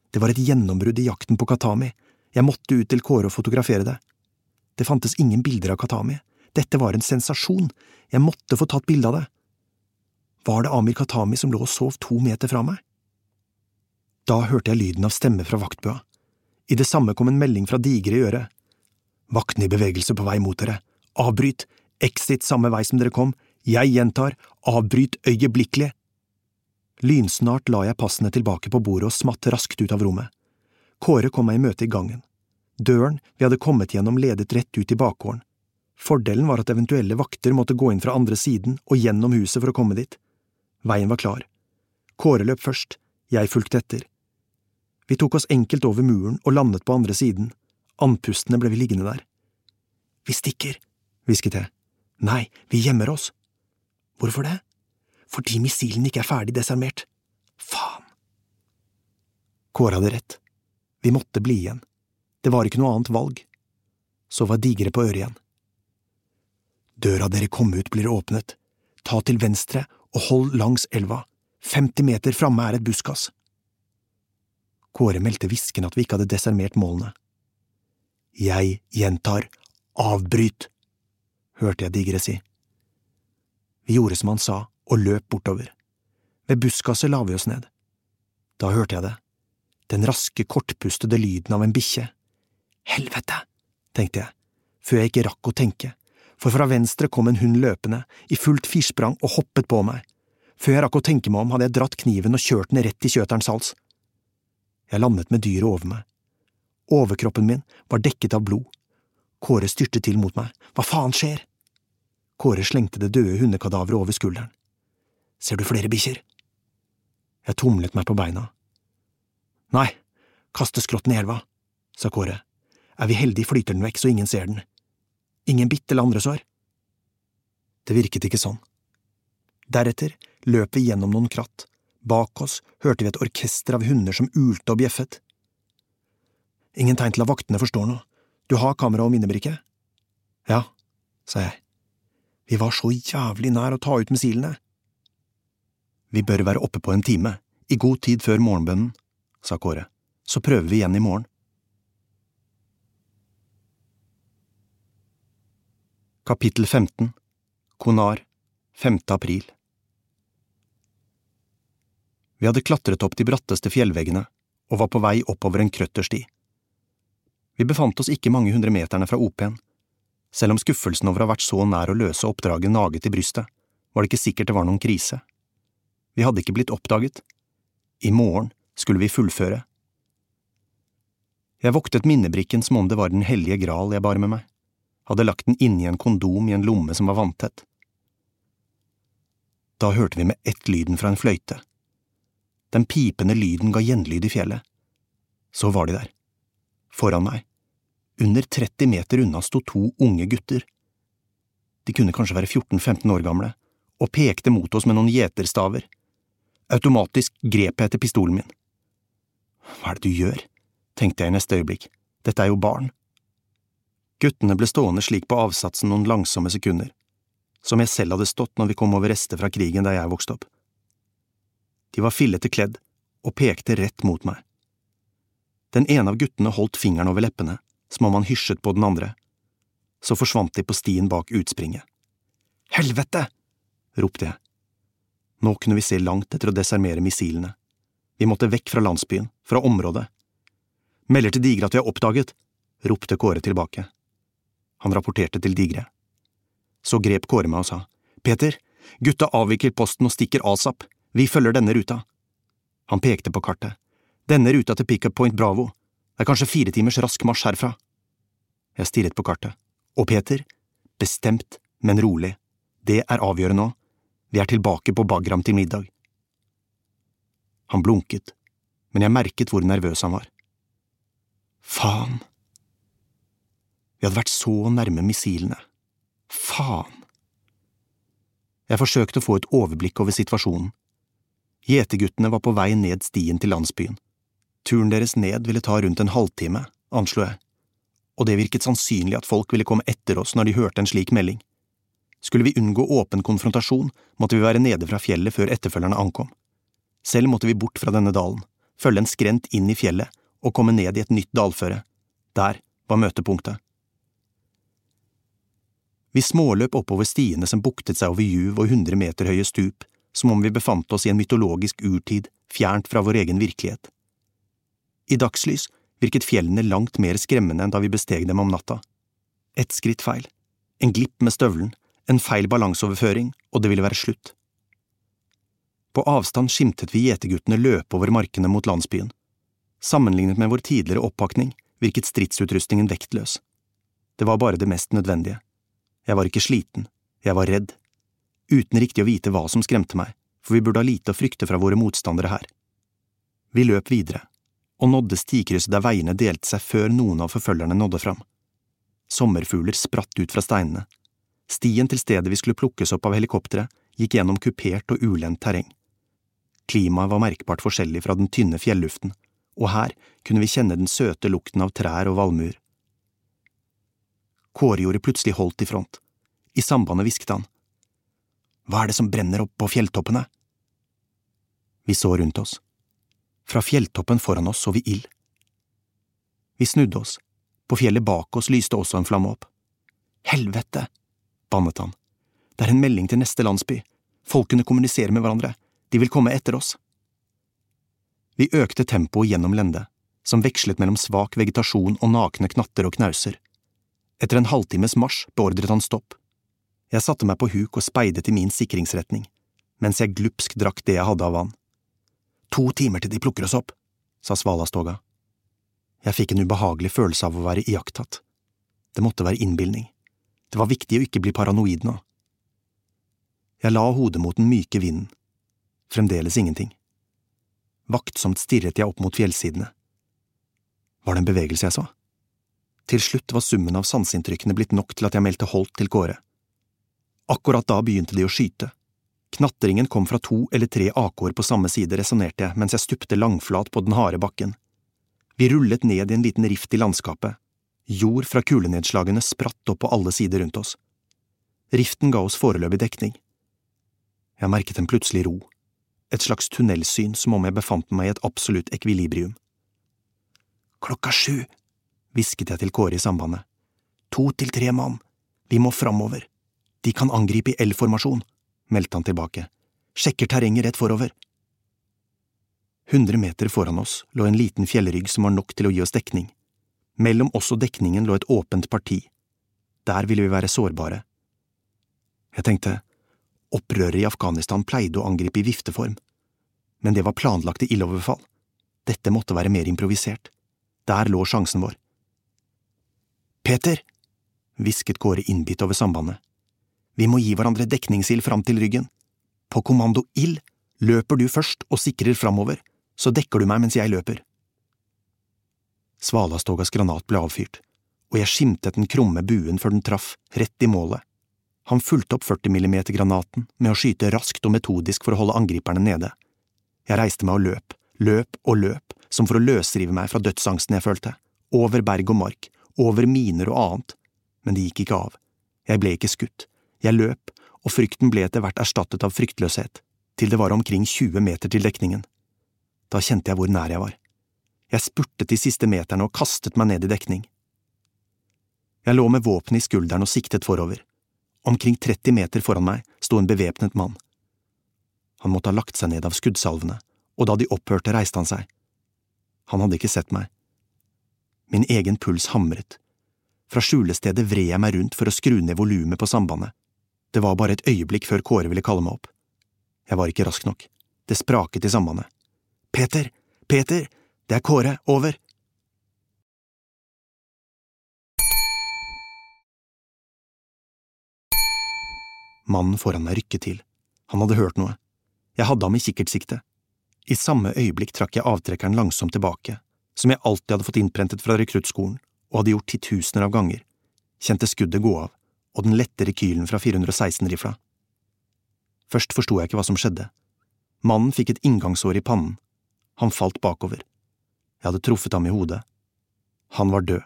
Det var et gjennombrudd i jakten på Katami. Jeg måtte ut til Kåre og fotografere det. Det fantes ingen bilder av Katami. Dette var en sensasjon. Jeg måtte få tatt bilde av det. Var det Amir Katami som lå og sov to meter fra meg? Da hørte jeg lyden av stemme fra vaktbua. I det samme kom en melding fra Digre i øret. Vakten i bevegelse på vei mot dere. Avbryt! Exit samme vei som dere kom. Jeg gjentar, avbryt øyeblikkelig! Lynsnart la jeg passene tilbake på bordet og smatt raskt ut av rommet. Kåre kom meg i møte i gangen. Døren vi hadde kommet gjennom ledet rett ut i bakgården. Fordelen var at eventuelle vakter måtte gå inn fra andre siden og gjennom huset for å komme dit. Veien var klar. Kåre løp først, jeg fulgte etter. Vi tok oss enkelt over muren og landet på andre siden. Andpustne ble vi liggende der. Vi stikker, hvisket jeg. Nei, vi gjemmer oss. Hvorfor det? Fordi missilen ikke er ferdig desarmert. Faen! Kåre hadde rett. Vi måtte bli igjen. Det var ikke noe annet valg. Så var Digre på øret igjen. Døra dere kom ut blir åpnet. Ta til venstre og hold langs elva. 50 meter framme er et buskas. Kåre meldte hviskende at vi ikke hadde desarmert målene. Jeg gjentar, avbryt, hørte jeg Digre si. Vi gjorde som han sa, og løp bortover. Ved buskaset la vi oss ned. Da hørte jeg det, den raske, kortpustede lyden av en bikkje. Helvete, tenkte jeg, før jeg ikke rakk å tenke, for fra venstre kom en hund løpende, i fullt firsprang og hoppet på meg. Før jeg rakk å tenke meg om, hadde jeg dratt kniven og kjørt den rett i kjøterens hals. Jeg landet med dyret over meg. Overkroppen min var dekket av blod. Kåre styrte til mot meg. Hva faen skjer? Kåre slengte det døde hundekadaveret over skulderen. Ser du flere bikkjer? Jeg tumlet meg på beina. Nei, kaste skrotten i elva, sa Kåre. Er vi heldige, flyter den vekk så ingen ser den. Ingen bitt eller andre sår. Det virket ikke sånn. Deretter løp vi gjennom noen kratt. Bak oss hørte vi et orkester av hunder som ulte og bjeffet. Ingen tegn til at vaktene forstår noe. Du har kamera og minnebrikke? Ja, sa jeg. Vi var så jævlig nær å ta ut missilene. Vi bør være oppe på en time, i god tid før morgenbønnen, sa Kåre. Så prøver vi igjen i morgen. Kapittel 15 Konar 5. april Vi hadde klatret opp de bratteste fjellveggene og var på vei oppover en krøttersti. Vi befant oss ikke mange hundre meterne fra OP-en. Selv om skuffelsen over å ha vært så nær å løse oppdraget naget i brystet, var det ikke sikkert det var noen krise. Vi hadde ikke blitt oppdaget. I morgen skulle vi fullføre. Jeg voktet minnebrikken som om det var Den hellige gral jeg bar med meg, hadde lagt den inni en kondom i en lomme som var vanntett. Da hørte vi med ett lyden fra en fløyte. Den pipende lyden ga gjenlyd i fjellet. Så var de der. Foran meg. Under 30 meter unna sto to unge gutter. De kunne kanskje være 14–15 år gamle, og pekte mot oss med noen gjeterstaver. Automatisk grep jeg etter pistolen min. Hva er det du gjør? tenkte jeg i neste øyeblikk, dette er jo barn. Guttene ble stående slik på avsatsen noen langsomme sekunder, som jeg selv hadde stått når vi kom over rester fra krigen der jeg vokste opp. De var fillete kledd og pekte rett mot meg. Den ene av guttene holdt fingeren over leppene, som om han hysjet på den andre. Så forsvant de på stien bak utspringet. Helvete! ropte jeg. Nå kunne vi se langt etter å desarmere missilene. Vi måtte vekk fra landsbyen, fra området. Melder til Digre at vi har oppdaget, ropte Kåre tilbake. Han rapporterte til Digre. Så grep Kåre meg og sa, Peter, gutta avvikler posten og stikker asap, vi følger denne ruta. Han pekte på kartet. Denne ruta til Pickup Point Bravo, det er kanskje fire timers rask marsj herfra. Jeg stirret på kartet. Og Peter, bestemt, men rolig, det er avgjørende nå, vi er tilbake på Bagram til middag. Han blunket, men jeg merket hvor nervøs han var. Faen. Vi hadde vært så nærme missilene. Faen. Jeg forsøkte å få et overblikk over situasjonen. Gjeterguttene var på vei ned stien til landsbyen. Turen deres ned ville ta rundt en halvtime, anslo jeg, og det virket sannsynlig at folk ville komme etter oss når de hørte en slik melding. Skulle vi unngå åpen konfrontasjon, måtte vi være nede fra fjellet før etterfølgerne ankom. Selv måtte vi bort fra denne dalen, følge en skrent inn i fjellet og komme ned i et nytt dalføre. Der var møtepunktet. Vi småløp oppover stiene som buktet seg over juv og hundre meter høye stup, som om vi befant oss i en mytologisk urtid, fjernt fra vår egen virkelighet. I dagslys virket fjellene langt mer skremmende enn da vi besteg dem om natta. Ett skritt feil, en glipp med støvelen, en feil balanseoverføring, og det ville være slutt. På avstand skimtet vi gjeterguttene løpe over markene mot landsbyen. Sammenlignet med vår tidligere oppakning virket stridsutrustningen vektløs. Det var bare det mest nødvendige. Jeg var ikke sliten, jeg var redd, uten riktig å vite hva som skremte meg, for vi burde ha lite å frykte fra våre motstandere her. Vi løp videre, og nådde stikrysset der veiene delte seg før noen av forfølgerne nådde fram. Sommerfugler spratt ut fra steinene. Stien til stedet vi skulle plukkes opp av helikopteret, gikk gjennom kupert og ulendt terreng. Klimaet var merkbart forskjellig fra den tynne fjelluften, og her kunne vi kjenne den søte lukten av trær og valmuer. Kåre gjorde plutselig holdt i front. I sambandet hvisket han. Hva er det som brenner opp på fjelltoppene? Vi så rundt oss. Fra fjelltoppen foran oss så vi ild. Vi snudde oss. På fjellet bak oss lyste også en flamme opp. Helvete! Bannet han. Det er en melding til neste landsby. Folkene kommuniserer med hverandre. De vil komme etter oss. Vi økte tempoet gjennom lendet, som vekslet mellom svak vegetasjon og nakne knatter og knauser. Etter en halvtimes marsj beordret han stopp. Jeg satte meg på huk og speidet i min sikringsretning, mens jeg glupsk drakk det jeg hadde av vann. To timer til de plukker oss opp, sa Svalastoga. Jeg fikk en ubehagelig følelse av å være iakttatt. Det måtte være innbilning. Det var viktig å ikke bli paranoid nå. Jeg la hodet mot den myke vinden. Fremdeles ingenting. Vaktsomt stirret jeg opp mot fjellsidene. Var det en bevegelse jeg så? Til slutt var summen av sanseinntrykkene blitt nok til at jeg meldte holdt til Kåre. Akkurat da begynte de å skyte. Knatringen kom fra to eller tre AK-er på samme side, resonnerte jeg mens jeg stupte langflat på den harde bakken. Vi rullet ned i en liten rift i landskapet. Jord fra kulenedslagene spratt opp på alle sider rundt oss. Riften ga oss foreløpig dekning. Jeg merket en plutselig ro, et slags tunnelsyn som om jeg befant meg i et absolutt ekvilibrium. Klokka sju, hvisket jeg til Kåre i sambandet. To til tre mann, vi må framover. De kan angripe i L-formasjon, meldte han tilbake. Sjekker terrenget rett forover. Hundre meter foran oss lå en liten fjellrygg som var nok til å gi oss dekning. Mellom oss og dekningen lå et åpent parti. Der ville vi være sårbare. Jeg tenkte, opprøret i Afghanistan pleide å angripe i vifteform, men det var planlagte ildoverfall. Dette måtte være mer improvisert. Der lå sjansen vår. Peter, hvisket Kåre innbitt over sambandet. Vi må gi hverandre dekningsild fram til ryggen. På kommando ild løper du først og sikrer framover, så dekker du meg mens jeg løper. Svalastogas granat ble avfyrt, og jeg skimtet den krumme buen før den traff, rett i målet. Han fulgte opp 40 mm-granaten med å skyte raskt og metodisk for å holde angriperne nede. Jeg reiste meg og løp, løp og løp, som for å løsrive meg fra dødsangsten jeg følte, over berg og mark, over miner og annet, men det gikk ikke av. Jeg ble ikke skutt. Jeg løp, og frykten ble etter hvert erstattet av fryktløshet, til det var omkring 20 meter til dekningen. Da kjente jeg hvor nær jeg var. Jeg spurtet de siste meterne og kastet meg ned i dekning. Jeg lå med våpenet i skulderen og siktet forover. Omkring 30 meter foran meg sto en bevæpnet mann. Han måtte ha lagt seg ned av skuddsalvene, og da de opphørte, reiste han seg. Han hadde ikke sett meg. Min egen puls hamret. Fra skjulestedet vred jeg meg rundt for å skru ned volumet på sambandet. Det var bare et øyeblikk før Kåre ville kalle meg opp. Jeg var ikke rask nok. Det spraket i sambandet. Peter! Peter! Det er Kåre! Over! Mannen foran meg rykket til. Han hadde hørt noe. Jeg hadde ham i kikkertsikte. I samme øyeblikk trakk jeg avtrekkeren langsomt tilbake, som jeg alltid hadde fått innprentet fra rekruttskolen og hadde gjort titusener av ganger, kjente skuddet gå av, og den lette rekylen fra 416-rifla. Først forsto jeg ikke hva som skjedde. Mannen fikk et inngangsår i pannen. Han falt bakover. Jeg hadde truffet ham i hodet. Han var død.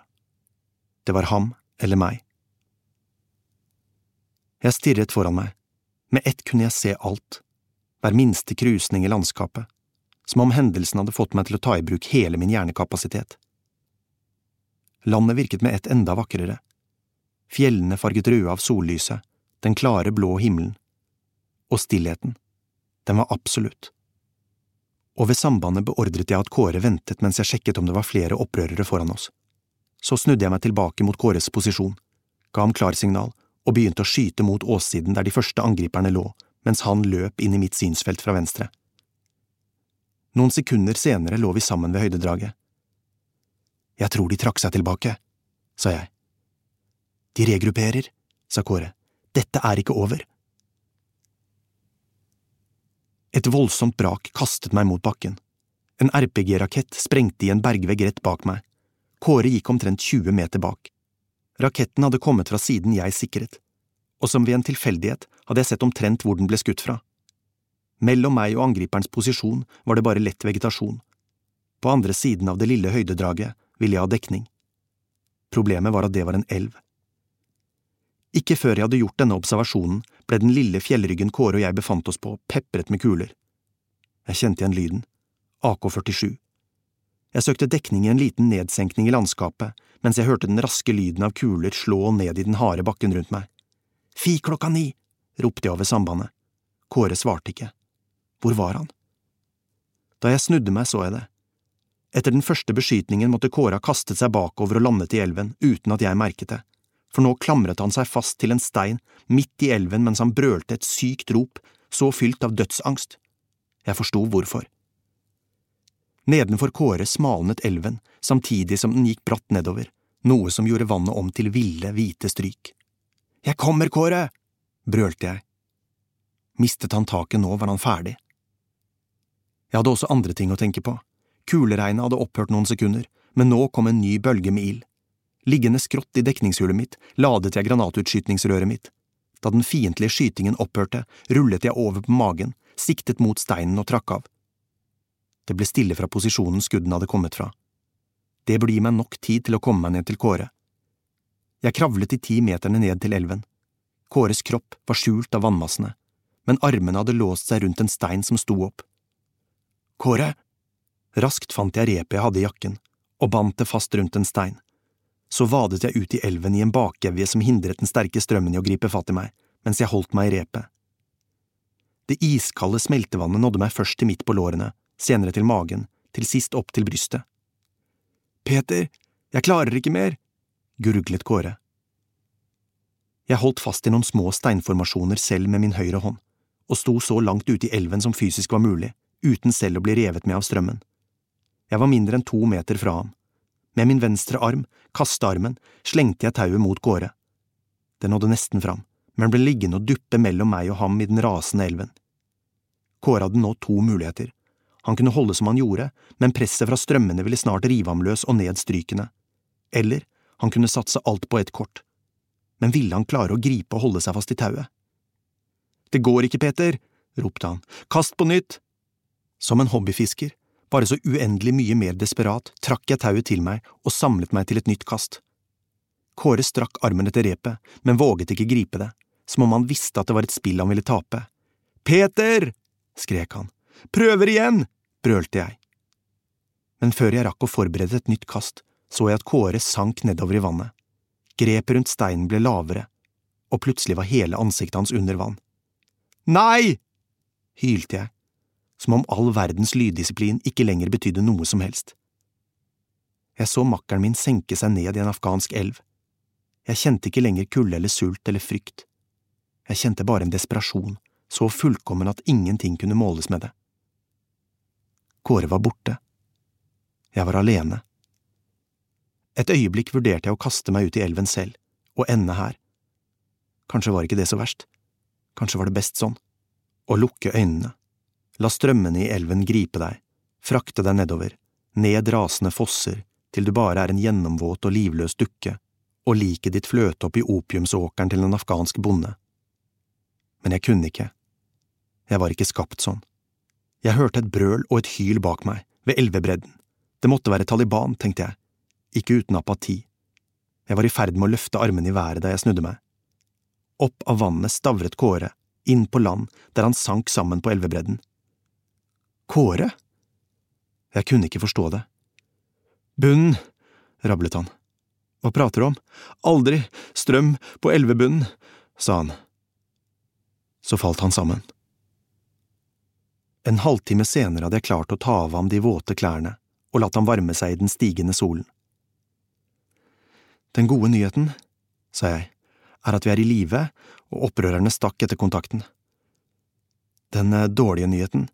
Det var ham eller meg. Jeg stirret foran meg. Med ett kunne jeg se alt, hver minste krusning i landskapet, som om hendelsen hadde fått meg til å ta i bruk hele min hjernekapasitet. Landet virket med ett enda vakrere. Fjellene farget røde av sollyset, den klare blå himmelen. Og stillheten. Den var absolutt. Og ved sambandet beordret jeg at Kåre ventet mens jeg sjekket om det var flere opprørere foran oss. Så snudde jeg meg tilbake mot Kåres posisjon, ga ham klarsignal og begynte å skyte mot åssiden der de første angriperne lå, mens han løp inn i mitt synsfelt fra venstre. Noen sekunder senere lå vi sammen ved høydedraget. Jeg tror de trakk seg tilbake, sa jeg. De regrupperer, sa Kåre. Dette er ikke over. Et voldsomt brak kastet meg mot bakken. En RPG-rakett sprengte i en bergvegg rett bak meg. Kåre gikk omtrent 20 meter bak. Raketten hadde kommet fra siden jeg sikret, og som ved en tilfeldighet hadde jeg sett omtrent hvor den ble skutt fra. Mellom meg og angriperens posisjon var det bare lett vegetasjon. På andre siden av det lille høydedraget ville jeg ha dekning. Problemet var at det var en elv. Ikke før jeg hadde gjort denne observasjonen, ble den lille fjellryggen Kåre og jeg befant oss på, pepret med kuler. Jeg kjente igjen lyden. AK-47. Jeg søkte dekning i en liten nedsenkning i landskapet, mens jeg hørte den raske lyden av kuler slå ned i den harde bakken rundt meg. Fi klokka ni! ropte jeg over sambandet. Kåre svarte ikke. Hvor var han? Da jeg snudde meg, så jeg det. Etter den første beskytningen måtte Kåre ha kastet seg bakover og landet i elven uten at jeg merket det, for nå klamret han seg fast til en stein midt i elven mens han brølte et sykt rop, så fylt av dødsangst. Jeg forsto hvorfor. Nedenfor Kåre smalnet elven samtidig som den gikk bratt nedover, noe som gjorde vannet om til ville, hvite stryk. Jeg kommer, Kåre! brølte jeg. Mistet han taket nå, var han ferdig. Jeg hadde også andre ting å tenke på. Kuleregnet hadde opphørt noen sekunder, men nå kom en ny bølge med ild. Liggende skrått i dekningshullet mitt ladet jeg granatutskytningsrøret mitt. Da den fiendtlige skytingen opphørte, rullet jeg over på magen, siktet mot steinen og trakk av. Det ble stille fra posisjonen skudden hadde kommet fra. Det burde gi meg nok tid til å komme meg ned til Kåre. Jeg kravlet de ti meterne ned til elven. Kåres kropp var skjult av vannmassene, men armene hadde låst seg rundt en stein som sto opp. Kåre! Raskt fant jeg repet jeg hadde i jakken, og bandt det fast rundt en stein. Så vadet jeg ut i elven i en bakevje som hindret den sterke strømmen i å gripe fatt i meg, mens jeg holdt meg i repet. Det iskalde smeltevannet nådde meg først til midt på lårene, senere til magen, til sist opp til brystet. Peter, jeg klarer ikke mer, gurglet Kåre. Jeg holdt fast i noen små steinformasjoner selv med min høyre hånd, og sto så langt ute i elven som fysisk var mulig, uten selv å bli revet med av strømmen. Jeg var mindre enn to meter fra ham. Med min venstre arm, kastearmen, slengte jeg tauet mot gårde. Det nådde nesten fram, men ble liggende og duppe mellom meg og ham i den rasende elven. Kåre hadde nå to muligheter. Han kunne holde som han gjorde, men presset fra strømmene ville snart rive ham løs og ned strykene. Eller han kunne satse alt på ett kort. Men ville han klare å gripe og holde seg fast i tauet? Det går ikke, Peter, ropte han, kast på nytt! Som en hobbyfisker, bare så uendelig mye mer desperat, trakk jeg tauet til meg og samlet meg til et nytt kast. Kåre strakk armen etter repet, men våget ikke gripe det, som om han visste at det var et spill han ville tape. Peter! skrek han. Prøver igjen! brølte jeg. Men før jeg rakk å forberede et nytt kast, så jeg at Kåre sank nedover i vannet. Grepet rundt steinen ble lavere, og plutselig var hele ansiktet hans under vann. Nei! hylte jeg, som om all verdens lyddisiplin ikke lenger betydde noe som helst. Jeg så makkeren min senke seg ned i en afghansk elv. Jeg kjente ikke lenger kulde eller sult eller frykt. Jeg kjente bare en desperasjon, så fullkommen at ingenting kunne måles med det. Kåre var borte. Jeg var alene. Et øyeblikk vurderte jeg å kaste meg ut i elven selv, og ende her. Kanskje var ikke det så verst. Kanskje var det best sånn. Å lukke øynene. La strømmene i elven gripe deg, frakte deg nedover, ned rasende fosser, til du bare er en gjennomvåt og livløs dukke, og liket ditt fløte opp i opiumsåkeren til en afghansk bonde. Men jeg kunne ikke. Jeg var ikke skapt sånn. Jeg hørte et brøl og et hyl bak meg, ved elvebredden. Det måtte være Taliban, tenkte jeg, ikke uten apati. Jeg var i ferd med å løfte armene i været da jeg snudde meg. Opp av vannet stavret Kåre, inn på land, der han sank sammen på elvebredden. Kåre? Jeg kunne ikke forstå det. Bunnen, rablet han. Hva prater du om? Aldri strøm på elvebunnen, sa han. Så falt han sammen. En halvtime senere hadde jeg klart å ta av ham de våte klærne og latt ham varme seg i den stigende solen. Den gode nyheten, sa jeg, er at vi er i live og opprørerne stakk etter kontakten. Den eh, dårlige nyheten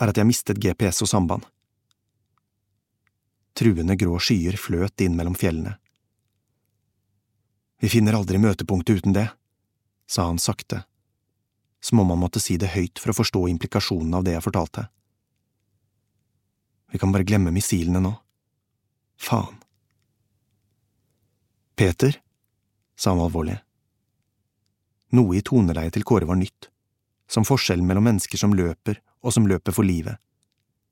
er at jeg mistet GPS og samband. Truende grå skyer fløt inn mellom fjellene. Vi finner aldri møtepunktet uten det, sa han sakte, som om han måtte si det høyt for å forstå implikasjonen av det jeg fortalte. Vi kan bare glemme missilene nå. Faen. Peter, sa han alvorlig. Noe i toneleiet til Kåre var nytt, som forskjellen mellom mennesker som løper og som løper for livet.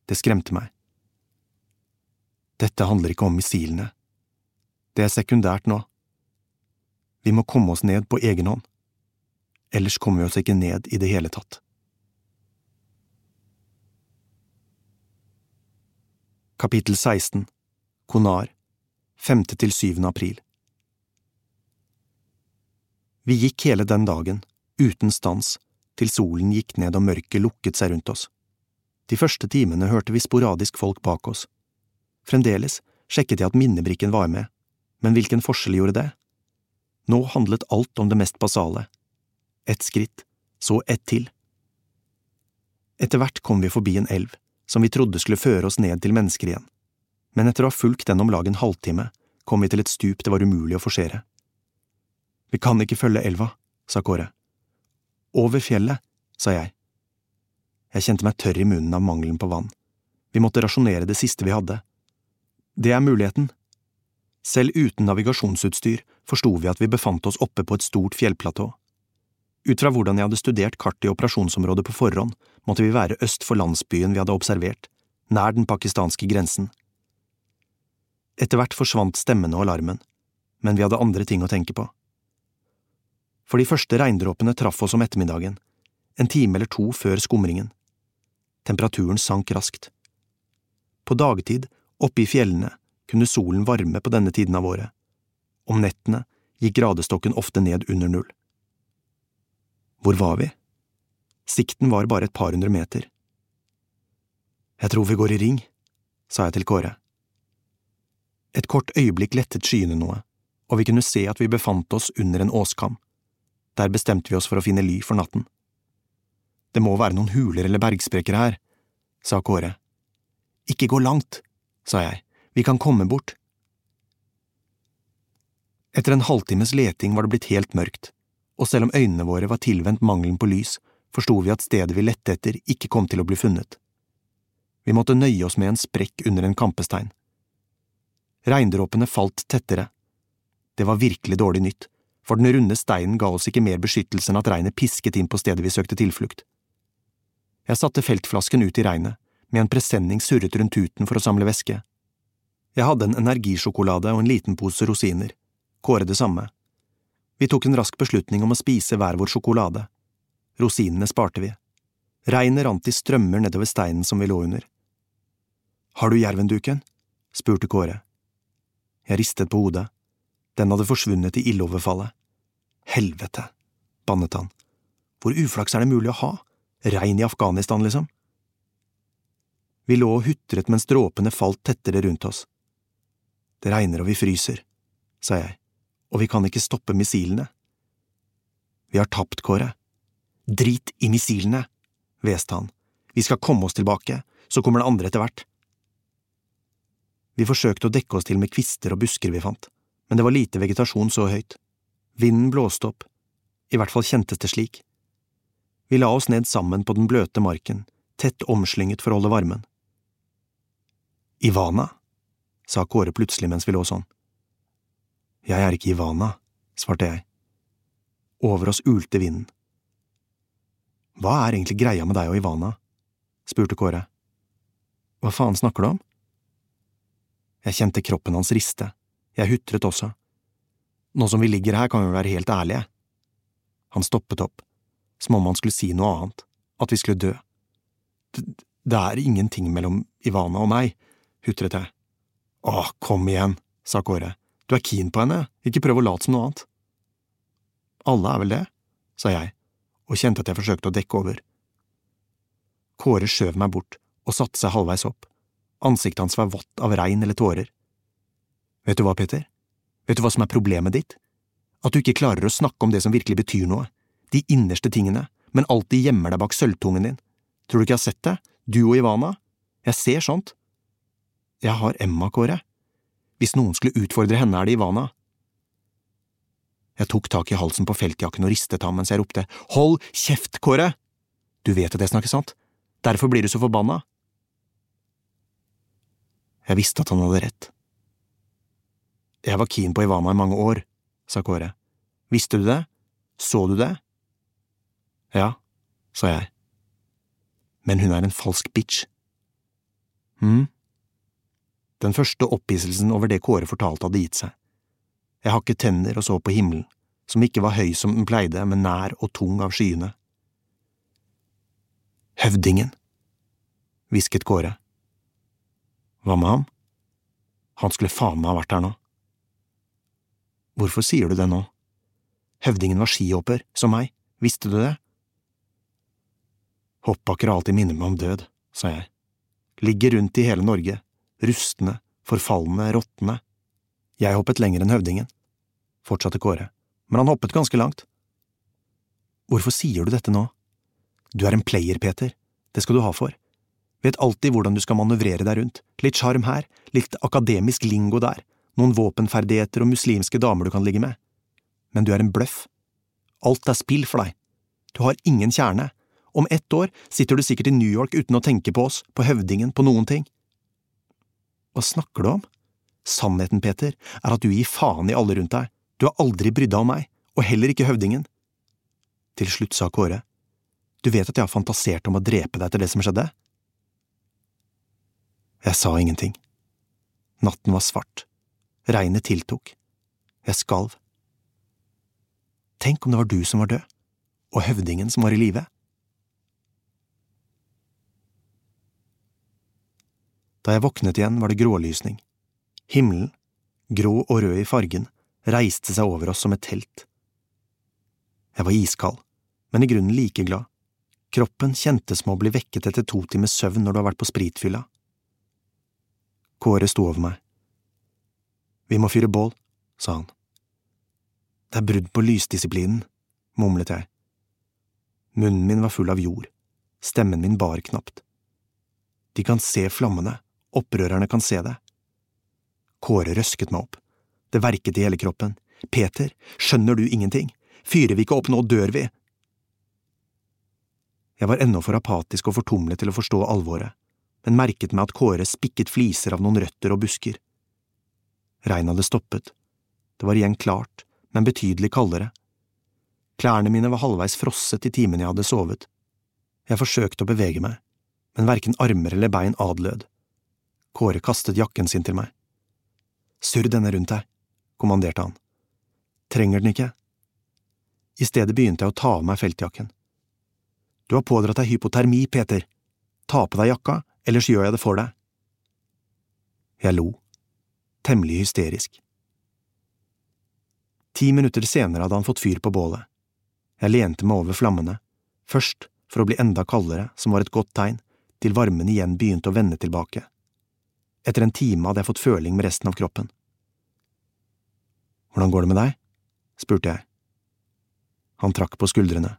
Det skremte meg. Dette handler ikke om missilene. Det er sekundært nå. Vi må komme oss ned på egen hånd. Ellers kommer vi oss ikke ned i det hele tatt. Kapittel 16 Konar 5. til 7. april Vi gikk hele den dagen, uten stans, til solen gikk ned og mørket lukket seg rundt oss. De første timene hørte vi sporadisk folk bak oss. Fremdeles sjekket jeg at minnebrikken var med, men hvilken forskjell gjorde det? Nå handlet alt om det mest basale. Ett skritt, så ett til. Etter hvert kom vi forbi en elv, som vi trodde skulle føre oss ned til mennesker igjen, men etter å ha fulgt den om lag en halvtime, kom vi til et stup det var umulig å forsere. Vi kan ikke følge elva, sa Kåre. Over fjellet, sa jeg. Jeg kjente meg tørr i munnen av mangelen på vann. Vi måtte rasjonere det siste vi hadde. Det er muligheten. Selv uten navigasjonsutstyr forsto vi at vi befant oss oppe på et stort fjellplatå. Ut fra hvordan jeg hadde studert kartet i operasjonsområdet på forhånd, måtte vi være øst for landsbyen vi hadde observert, nær den pakistanske grensen. Etter hvert forsvant stemmene og alarmen, men vi hadde andre ting å tenke på for de første regndråpene traff oss om ettermiddagen, en time eller to før skumringen. Temperaturen sank raskt. På dagtid, oppe i fjellene, kunne solen varme på denne tiden av året. Om nettene gikk gradestokken ofte ned under null. Hvor var vi? Sikten var bare et par hundre meter. Jeg tror vi går i ring, sa jeg til Kåre. Et kort øyeblikk lettet skyene noe, og vi kunne se at vi befant oss under en åskam. Der bestemte vi oss for å finne ly for natten. Det må være noen huler eller bergsprekker her, sa Kåre. Ikke gå langt, sa jeg, vi kan komme bort. Etter en halvtimes leting var det blitt helt mørkt, og selv om øynene våre var tilvendt mangelen på lys, forsto vi at stedet vi lette etter ikke kom til å bli funnet. Vi måtte nøye oss med en sprekk under en kampestein. Regndråpene falt tettere. Det var virkelig dårlig nytt, for den runde steinen ga oss ikke mer beskyttelse enn at regnet pisket inn på stedet vi søkte tilflukt. Jeg satte feltflasken ut i regnet, med en presenning surret rundt tuten for å samle væske. Jeg hadde en energisjokolade og en liten pose rosiner, Kåre det samme. Vi tok en rask beslutning om å spise hver vår sjokolade. Rosinene sparte vi. Regnet rant i strømmer nedover steinen som vi lå under. Har du jervenduken? spurte Kåre. Jeg ristet på hodet. Den hadde forsvunnet i ildoverfallet. Helvete, bannet han. Hvor uflaks er det mulig å ha? Regn i Afghanistan, liksom? Vi lå og hutret mens dråpene falt tettere rundt oss. Det regner og vi fryser, sa jeg, og vi kan ikke stoppe missilene. Vi har tapt, Kåre. Drit i missilene, hveste han. Vi skal komme oss tilbake, så kommer det andre etter hvert. Vi forsøkte å dekke oss til med kvister og busker vi fant, men det var lite vegetasjon så høyt. Vinden blåste opp, i hvert fall kjentes det slik. Vi la oss ned sammen på den bløte marken, tett omslynget for å holde varmen. Ivana, sa Kåre plutselig mens vi lå sånn. Jeg er ikke Ivana, svarte jeg. Over oss ulte vinden. Hva er egentlig greia med deg og Ivana? spurte Kåre. Hva faen snakker du om? Jeg kjente kroppen hans riste, jeg hutret også. Nå som vi ligger her, kan vi være helt ærlige. Han stoppet opp, som om han skulle si noe annet, at vi skulle dø. Det, er ingenting mellom Ivana og meg, hutret jeg. Åh, kom igjen, sa Kåre, du er keen på henne, ikke prøv å late som noe annet. Alle er vel det, sa jeg, og kjente at jeg forsøkte å dekke over. Kåre skjøv meg bort og satte seg halvveis opp, ansiktet hans var vått av regn eller tårer. Vet du hva, Peter, vet du hva som er problemet ditt? At du ikke klarer å snakke om det som virkelig betyr noe, de innerste tingene, men alltid gjemmer deg bak sølvtungen din. Tror du ikke jeg har sett det, du og Ivana? Jeg ser sånt. Jeg har Emma, Kåre. Hvis noen skulle utfordre henne, er det Ivana. Jeg tok tak i halsen på feltjakken og ristet ham mens jeg ropte Hold kjeft, Kåre! Du vet at jeg snakker sant, derfor blir du så forbanna. Jeg visste at han hadde rett. Jeg var keen på Ivana i mange år, sa Kåre. Visste du det? Så du det? Ja, sa jeg. Men hun er en falsk bitch. Hm? Den første opphisselsen over det Kåre fortalte hadde gitt seg. Jeg hakket tenner og så på himmelen, som ikke var høy som den pleide, men nær og tung av skyene. Høvdingen, hvisket Kåre. Hva med ham? Han skulle faen meg ha vært her nå. Hvorfor sier du det nå? Høvdingen var skihopper, som meg, visste du det? Hoppbakker har alltid minnet meg om død, sa jeg. Ligger rundt i hele Norge, rustne, forfalne, råtne. Jeg hoppet lenger enn høvdingen, fortsatte Kåre, men han hoppet ganske langt. Hvorfor sier du dette nå? Du er en player, Peter, det skal du ha for. Vet alltid hvordan du skal manøvrere deg rundt, litt sjarm her, litt akademisk lingo der, noen våpenferdigheter og muslimske damer du kan ligge med. Men du er en bløff. Alt er spill for deg. Du har ingen kjerne. Om ett år sitter du sikkert i New York uten å tenke på oss, på høvdingen, på noen ting. Hva snakker du om? Sannheten, Peter, er at du gir faen i alle rundt deg, du har aldri brydd deg om meg, og heller ikke høvdingen. Til slutt sa Kåre, du vet at jeg har fantasert om å drepe deg etter det som skjedde? Jeg sa ingenting. Natten var svart, regnet tiltok, jeg skalv. Tenk om det var du som var død, og høvdingen som var i live. Da jeg våknet igjen, var det grålysning. Himmelen, grå og rød i fargen, reiste seg over oss som et telt. Jeg var iskald, men i grunnen like glad. Kroppen kjentes som å bli vekket etter to timers søvn når du har vært på spritfylla. Kåre sto over meg. Vi må fyre bål, sa han. Det er brudd på lysdisiplinen, mumlet jeg. Munnen min var full av jord, stemmen min bar knapt. De kan se flammene, Opprørerne kan se det. Kåre røsket meg opp. Det verket i hele kroppen. Peter, skjønner du ingenting? Fyrer vi ikke opp nå, dør vi. Jeg var ennå for apatisk og fortumlet til å forstå alvoret, men merket meg at Kåre spikket fliser av noen røtter og busker. Regnet hadde stoppet. Det var igjen klart, men betydelig kaldere. Klærne mine var halvveis frosset i timen jeg hadde sovet. Jeg forsøkte å bevege meg, men verken armer eller bein adlød. Kåre kastet jakken sin til meg. Surr denne rundt deg, kommanderte han. Trenger den ikke. I stedet begynte jeg å ta av meg feltjakken. Du har pådratt deg hypotermi, Peter. Ta på deg jakka, ellers gjør jeg det for deg. Jeg lo, temmelig hysterisk. Ti minutter senere hadde han fått fyr på bålet. Jeg lente meg over flammene, først for å bli enda kaldere, som var et godt tegn, til varmen igjen begynte å vende tilbake. Etter en time hadde jeg fått føling med resten av kroppen. Hvordan går det med deg? spurte jeg. Han trakk på skuldrene.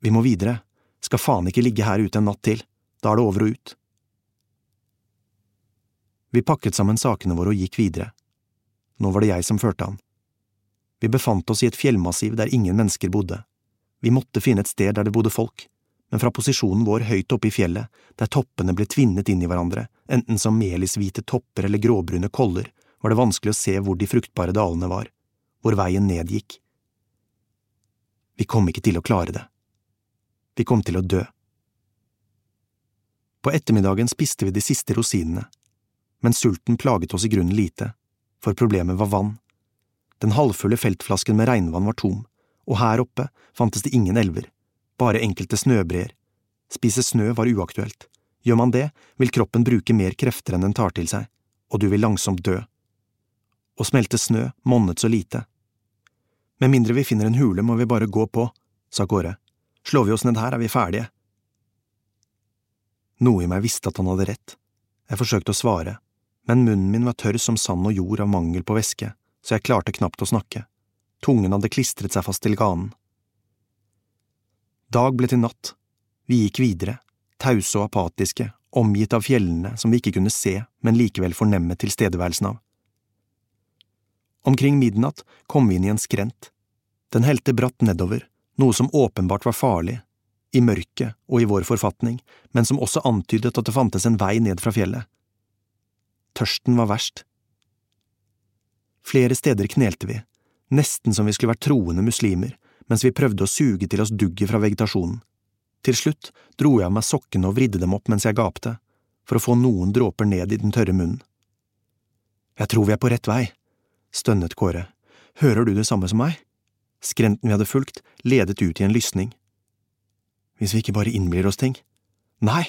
Vi må videre, skal faen ikke ligge her ute en natt til, da er det over og ut. Vi pakket sammen sakene våre og gikk videre. Nå var det jeg som førte han. Vi befant oss i et fjellmassiv der ingen mennesker bodde. Vi måtte finne et sted der det bodde folk, men fra posisjonen vår høyt oppe i fjellet, der toppene ble tvinnet inn i hverandre, enten som melishvite topper eller gråbrune koller, var det vanskelig å se hvor de fruktbare dalene var, hvor veien ned gikk. Vi kom ikke til å klare det. Vi kom til å dø. På ettermiddagen spiste vi de siste rosinene, men sulten plaget oss i grunnen lite, for problemet var vann. Den halvfulle feltflasken med regnvann var tom, og her oppe fantes det ingen elver, bare enkelte snøbreer. Spise snø var uaktuelt. Gjør man det, vil kroppen bruke mer krefter enn den tar til seg, og du vil langsomt dø. Å smelte snø monnet så lite. Med mindre vi finner en hule, må vi bare gå på, sa Kåre. Slår vi oss ned her, er vi ferdige. Noe i meg visste at han hadde rett. Jeg forsøkte å svare, men munnen min var tørr som sand og jord av mangel på væske, så jeg klarte knapt å snakke. Tungen hadde klistret seg fast til ganen. Dag ble til natt. Vi gikk videre, tause og apatiske, omgitt av fjellene som vi ikke kunne se, men likevel fornemme tilstedeværelsen av. Omkring midnatt kom vi inn i en skrent. Den helte bratt nedover, noe som åpenbart var farlig, i mørket og i vår forfatning, men som også antydet at det fantes en vei ned fra fjellet. Tørsten var verst. Flere steder knelte vi, nesten som vi skulle vært troende muslimer, mens vi prøvde å suge til oss dugget fra vegetasjonen. Til slutt dro jeg av meg sokkene og vridde dem opp mens jeg gapte, for å få noen dråper ned i den tørre munnen. Jeg tror vi er på rett vei, stønnet Kåre. Hører du det samme som meg? Skrenten vi hadde fulgt, ledet ut i en lysning. Hvis vi ikke bare innbiller oss ting? Nei,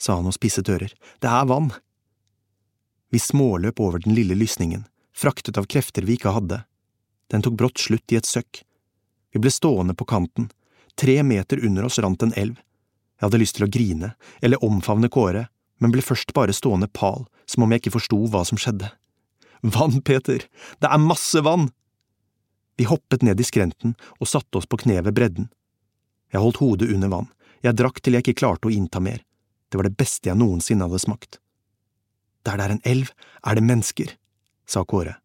sa han og spisset ører, det er vann. Vi småløp over den lille lysningen, fraktet av krefter vi ikke hadde. Den tok brått slutt i et søkk, vi ble stående på kanten, tre meter under oss rant en elv. Jeg hadde lyst til å grine, eller omfavne Kåre, men ble først bare stående pal, som om jeg ikke forsto hva som skjedde. Vann, Peter, det er masse vann! Vi hoppet ned i skrenten og satte oss på kne ved bredden. Jeg holdt hodet under vann, jeg drakk til jeg ikke klarte å innta mer, det var det beste jeg noensinne hadde smakt. Der det er en elv, er det mennesker, sa Kåre.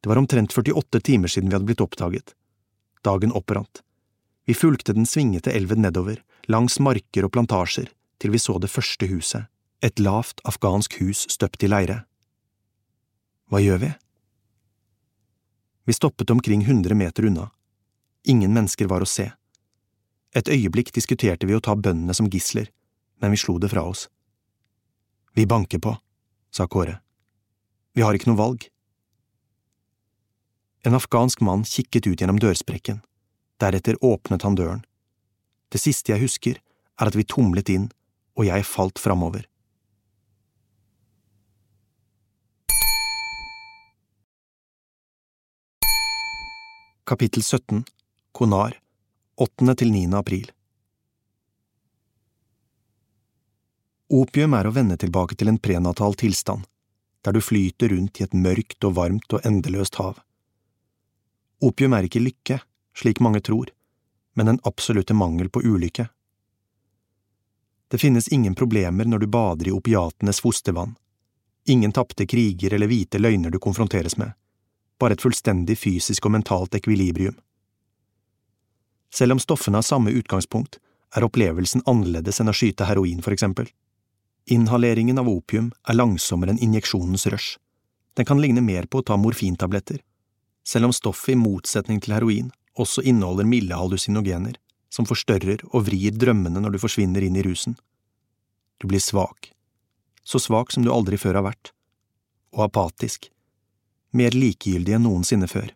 Det var omtrent 48 timer siden vi hadde blitt oppdaget. Dagen opprant. Vi fulgte den svingete elven nedover, langs marker og plantasjer, til vi så det første huset, et lavt afghansk hus støpt i leire. Hva gjør vi? Vi stoppet omkring hundre meter unna. Ingen mennesker var å se. Et øyeblikk diskuterte vi å ta bøndene som gisler, men vi slo det fra oss. Vi banker på, sa Kåre. Vi har ikke noe valg. En afghansk mann kikket ut gjennom dørsprekken. Deretter åpnet han døren. Det siste jeg husker, er at vi tumlet inn, og jeg falt framover. Kapittel 17 Konar 8. til 9. april Opium er å vende tilbake til en prenatal tilstand, der du flyter rundt i et mørkt og varmt og endeløst hav. Opium er ikke lykke, slik mange tror, men en absolutte mangel på ulykke. Det finnes ingen problemer når du bader i opiatenes fostervann, ingen tapte kriger eller hvite løgner du konfronteres med, bare et fullstendig fysisk og mentalt ekvilibrium. Selv om stoffene har samme utgangspunkt, er opplevelsen annerledes enn å skyte heroin, for eksempel. Inhaleringen av opium er langsommere enn injeksjonens rush. Den kan ligne mer på å ta morfintabletter, selv om stoffet i motsetning til heroin også inneholder milde hallusinogener, som forstørrer og vrir drømmene når du forsvinner inn i rusen. Du blir svak, så svak som du aldri før har vært, og apatisk, mer likegyldig enn noensinne før.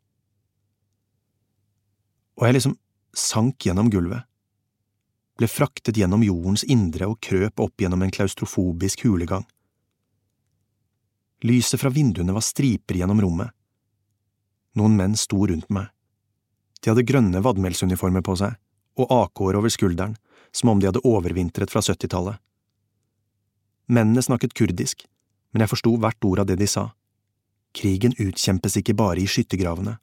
Og jeg liksom sank gjennom gulvet, ble fraktet gjennom jordens indre og krøp opp gjennom en klaustrofobisk hulegang. Lyset fra vinduene var striper gjennom rommet. Noen menn sto rundt meg. De hadde grønne vadmelsuniformer på seg, og AK-er over skulderen, som om de hadde overvintret fra 70-tallet. Mennene snakket kurdisk, men jeg forsto hvert ord av det de sa. Krigen utkjempes ikke bare i skyttergravene.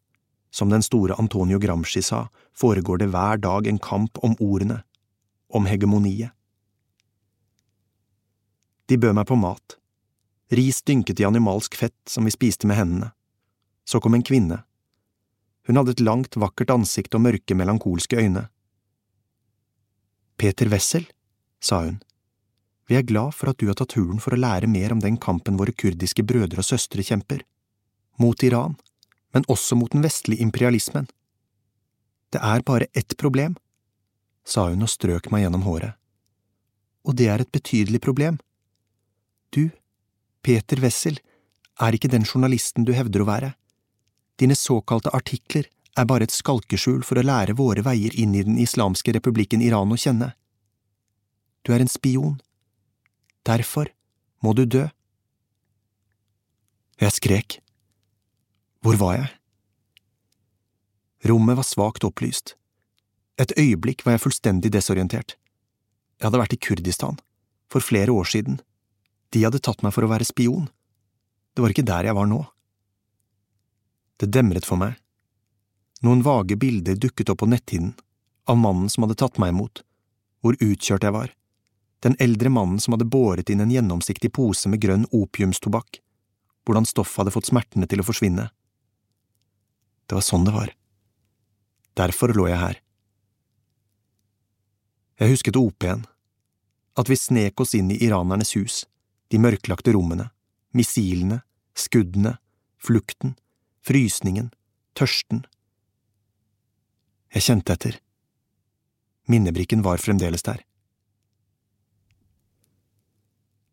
Som den store Antonio Gramsci sa, foregår det hver dag en kamp om ordene, om hegemoniet. De bød meg på mat. Ris dynket i animalsk fett som vi spiste med hendene. Så kom en kvinne. Hun hadde et langt, vakkert ansikt og mørke, melankolske øyne. Peter Wessel, sa hun, vi er glad for at du har tatt turen for å lære mer om den kampen våre kurdiske brødre og søstre kjemper, mot Iran, men også mot den vestlige imperialismen. Det er bare ett problem, sa hun og strøk meg gjennom håret. Og det er et betydelig problem. Du, Peter Wessel, er ikke den journalisten du hevder å være. Dine såkalte artikler er bare et skalkeskjul for å lære våre veier inn i den islamske republikken Iran å kjenne. Du er en spion. Derfor må du dø. Jeg skrek. Hvor var jeg? Rommet var svakt opplyst. Et øyeblikk var jeg fullstendig desorientert. Jeg hadde vært i Kurdistan, for flere år siden. De hadde tatt meg for å være spion. Det var ikke der jeg var nå. Det demret for meg. Noen vage bilder dukket opp på netthinnen, av mannen som hadde tatt meg imot, hvor utkjørt jeg var, den eldre mannen som hadde båret inn en gjennomsiktig pose med grønn opiumstobakk, hvordan stoffet hadde fått smertene til å forsvinne. Det var sånn det var. Derfor lå jeg her. Jeg husket OP-en, at vi snek oss inn i iranernes hus, de mørklagte rommene, missilene, skuddene, flukten, frysningen, tørsten. Jeg kjente etter. Minnebrikken var fremdeles der.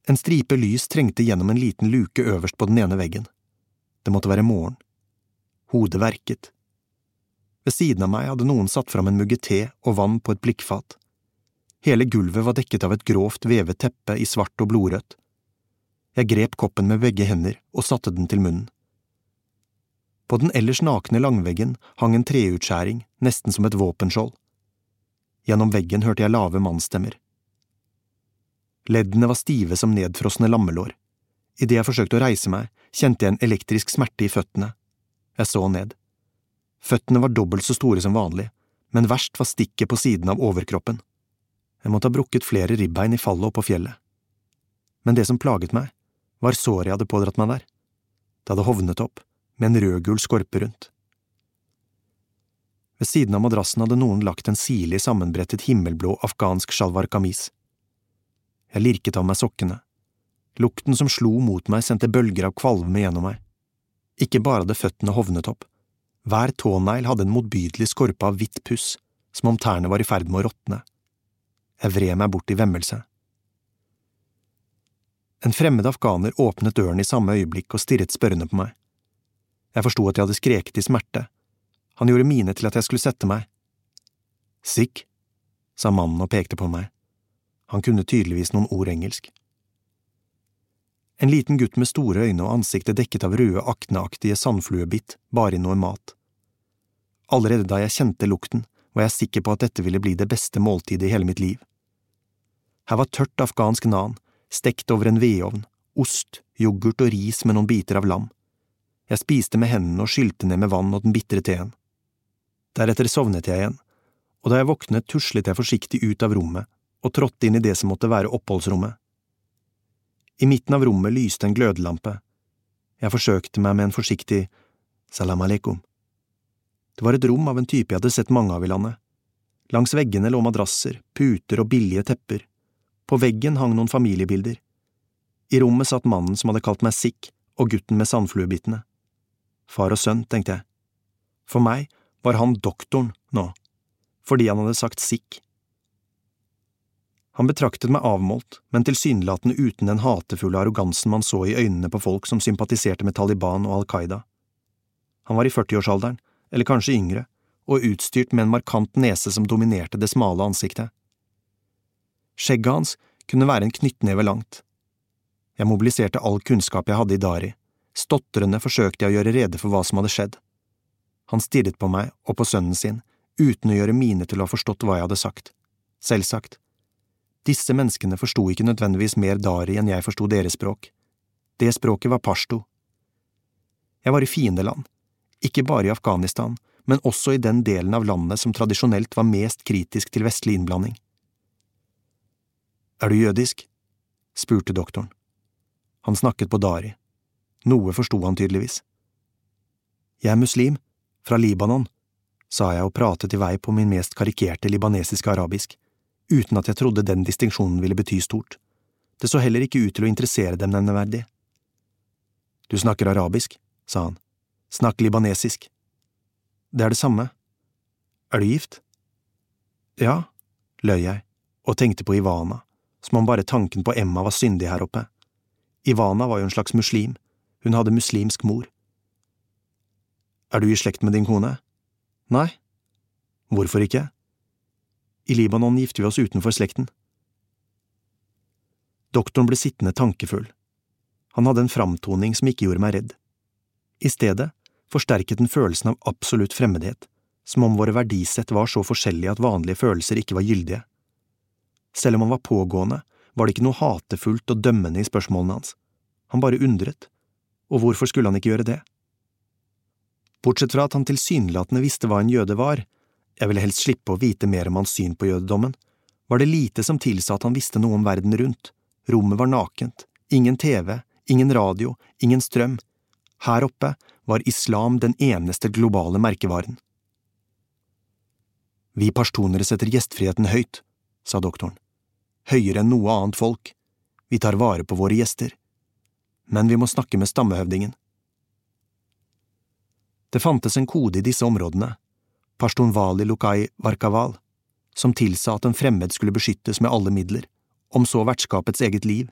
En stripe lys trengte gjennom en liten luke øverst på den ene veggen. Det måtte være morgen. Hodet verket. Ved siden av meg hadde noen satt fram en mugge te og vann på et blikkfat. Hele gulvet var dekket av et grovt vevet teppe i svart og blodrødt. Jeg grep koppen med begge hender og satte den til munnen. På den ellers nakne langveggen hang en treutskjæring, nesten som et våpenskjold. Gjennom veggen hørte jeg lave mannsstemmer. Leddene var stive som nedfrosne lammelår. Idet jeg forsøkte å reise meg, kjente jeg en elektrisk smerte i føttene. Jeg så ned. Føttene var dobbelt så store som vanlig, men verst var stikket på siden av overkroppen. Jeg måtte ha brukket flere ribbein i fallet oppå fjellet. Men det som plaget meg, var såret jeg hadde pådratt meg der. Det hadde hovnet opp, med en rødgul skorpe rundt. Ved siden av madrassen hadde noen lagt en sirlig sammenbrettet himmelblå afghansk sjalvar kamis. Jeg lirket av meg sokkene. Lukten som slo mot meg, sendte bølger av kvalme gjennom meg. Ikke bare hadde føttene hovnet opp. Hver tånegl hadde en motbydelig skorpe av hvitt puss, som om tærne var i ferd med å råtne. Jeg vred meg bort i vemmelse. En fremmed afghaner åpnet døren i samme øyeblikk og stirret spørrende på meg. Jeg forsto at jeg hadde skreket i smerte. Han gjorde mine til at jeg skulle sette meg. Sikh, sa mannen og pekte på meg. Han kunne tydeligvis noen ord engelsk. En liten gutt med store øyne og ansiktet dekket av røde, akneaktige sandfluebitt bar inn noe mat. Allerede da jeg kjente lukten, var jeg sikker på at dette ville bli det beste måltidet i hele mitt liv. Her var tørt afghansk nan, stekt over en vedovn, ost, yoghurt og ris med noen biter av lam. Jeg spiste med hendene og skylte ned med vann og den bitre teen. Deretter sovnet jeg igjen, og da jeg våknet tuslet jeg forsiktig ut av rommet og trådte inn i det som måtte være oppholdsrommet. I midten av rommet lyste en glødelampe. Jeg forsøkte meg med en forsiktig salam aleikum. Det var et rom av en type jeg hadde sett mange av i landet. Langs veggene lå madrasser, puter og billige tepper. På veggen hang noen familiebilder. I rommet satt mannen som hadde kalt meg sikk, og gutten med sandfluebittene. Far og sønn, tenkte jeg. For meg var han doktoren nå, fordi han hadde sagt sikk. Han betraktet meg avmålt, men tilsynelatende uten den hatefulle arrogansen man så i øynene på folk som sympatiserte med Taliban og Al Qaida. Han var i førtiårsalderen, eller kanskje yngre, og utstyrt med en markant nese som dominerte det smale ansiktet. Skjegget hans kunne være en knyttneve langt. Jeg mobiliserte all kunnskap jeg hadde i Dari. Stotrende forsøkte jeg å gjøre rede for hva som hadde skjedd. Han stirret på meg og på sønnen sin, uten å gjøre mine til å ha forstått hva jeg hadde sagt. Selvsagt. Disse menneskene forsto ikke nødvendigvis mer dari enn jeg forsto deres språk. Det språket var pashto. Jeg var i fiendeland, ikke bare i Afghanistan, men også i den delen av landet som tradisjonelt var mest kritisk til vestlig innblanding. Er du jødisk? spurte doktoren. Han snakket på dari. Noe forsto han tydeligvis. Jeg er muslim, fra Libanon, sa jeg og pratet i vei på min mest karikerte libanesiske arabisk, uten at jeg trodde den distinksjonen ville bety stort. Det så heller ikke ut til å interessere dem nevneverdig. Du snakker arabisk, sa han. Snakk libanesisk. Det er det samme. Er du gift? Ja, løy jeg, og tenkte på Ivana, som om bare tanken på Emma var syndig her oppe. Ivana var jo en slags muslim, hun hadde muslimsk mor. Er du i slekt med din kone? Nei. Hvorfor ikke? I Libanon gifter vi oss utenfor slekten. Doktoren ble sittende tankefull. Han hadde en framtoning som ikke gjorde meg redd. I stedet forsterket den følelsen av absolutt fremmedhet, som om våre verdisett var så forskjellige at vanlige følelser ikke var gyldige. Selv om han var pågående, var det ikke noe hatefullt og dømmende i spørsmålene hans. Han bare undret. Og hvorfor skulle han ikke gjøre det? Bortsett fra at han tilsynelatende visste hva en jøde var, jeg ville helst slippe å vite mer om hans syn på jødedommen, var det lite som tilsa at han visste noe om verden rundt, rommet var nakent, ingen TV, ingen radio, ingen strøm, her oppe var islam den eneste globale merkevaren. Vi pashtunere setter gjestfriheten høyt, sa doktoren, høyere enn noe annet folk, vi tar vare på våre gjester, men vi må snakke med stammehøvdingen. Det fantes en kode i disse områdene, Pashtunvali Lukai Varkaval, som tilsa at en fremmed skulle beskyttes med alle midler, om så vertskapets eget liv.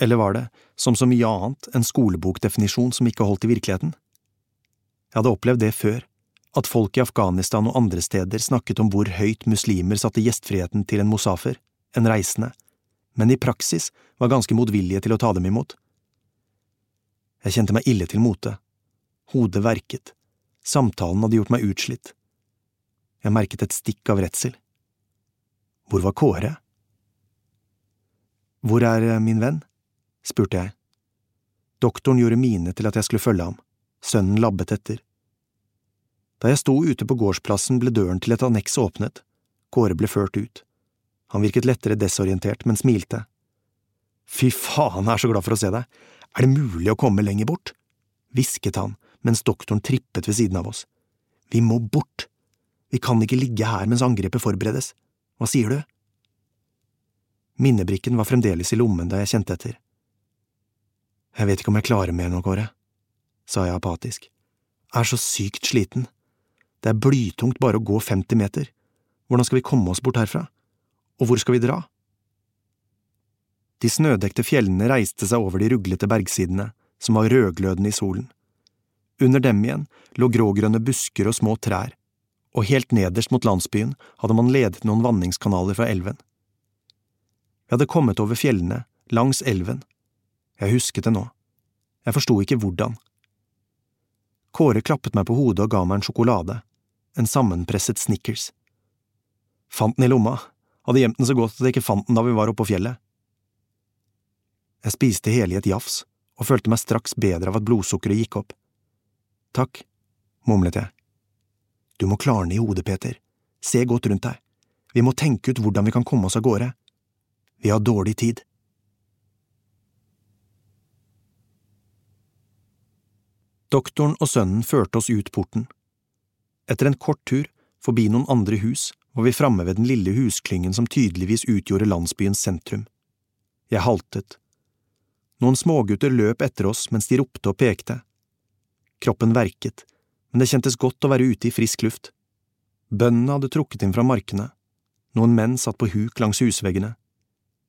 Eller var det, som så mye annet, en skolebokdefinisjon som ikke holdt i virkeligheten? Jeg hadde opplevd det før, at folk i Afghanistan og andre steder snakket om hvor høyt muslimer satte gjestfriheten til en mosafer, en reisende, men i praksis var ganske motvillige til å ta dem imot. Jeg kjente meg ille til mote Hodet verket. Samtalen hadde gjort meg utslitt. Jeg merket et stikk av redsel. Hvor var Kåre? Hvor er eh, min venn? spurte jeg. Doktoren gjorde mine til at jeg skulle følge ham. Sønnen labbet etter. Da jeg sto ute på gårdsplassen, ble døren til et anneks åpnet. Kåre ble ført ut. Han virket lettere desorientert, men smilte. Fy faen, jeg er så glad for å se deg. Er det mulig å komme lenger bort? hvisket han mens doktoren trippet ved siden av oss. Vi må bort! Vi kan ikke ligge her mens angrepet forberedes. Hva sier du? Minnebrikken var fremdeles i lommen da jeg kjente etter. Jeg vet ikke om jeg klarer mer nå, Kåre, sa jeg apatisk. Jeg er så sykt sliten. Det er blytungt bare å gå 50 meter. Hvordan skal vi komme oss bort herfra? Og hvor skal vi dra? De snødekte fjellene reiste seg over de ruglete bergsidene, som var rødglødende i solen. Under dem igjen lå grågrønne busker og små trær, og helt nederst mot landsbyen hadde man ledet noen vanningskanaler fra elven. Vi hadde kommet over fjellene, langs elven. Jeg husket det nå. Jeg forsto ikke hvordan. Kåre klappet meg på hodet og ga meg en sjokolade, en sammenpresset Snickers. Fant den i lomma, hadde gjemt den så godt at jeg ikke fant den da vi var oppe på fjellet. Jeg spiste hele i et jafs, og følte meg straks bedre av at blodsukkeret gikk opp. Takk, mumlet jeg. Du må klarne i hodet, Peter. Se godt rundt deg. Vi må tenke ut hvordan vi kan komme oss av gårde. Vi har dårlig tid. Doktoren og sønnen førte oss ut porten. Etter en kort tur, forbi noen andre hus, var vi framme ved den lille husklyngen som tydeligvis utgjorde landsbyens sentrum. Jeg haltet. Noen smågutter løp etter oss mens de ropte og pekte. Kroppen verket, men det kjentes godt å være ute i frisk luft. Bøndene hadde trukket inn fra markene. Noen menn satt på huk langs husveggene.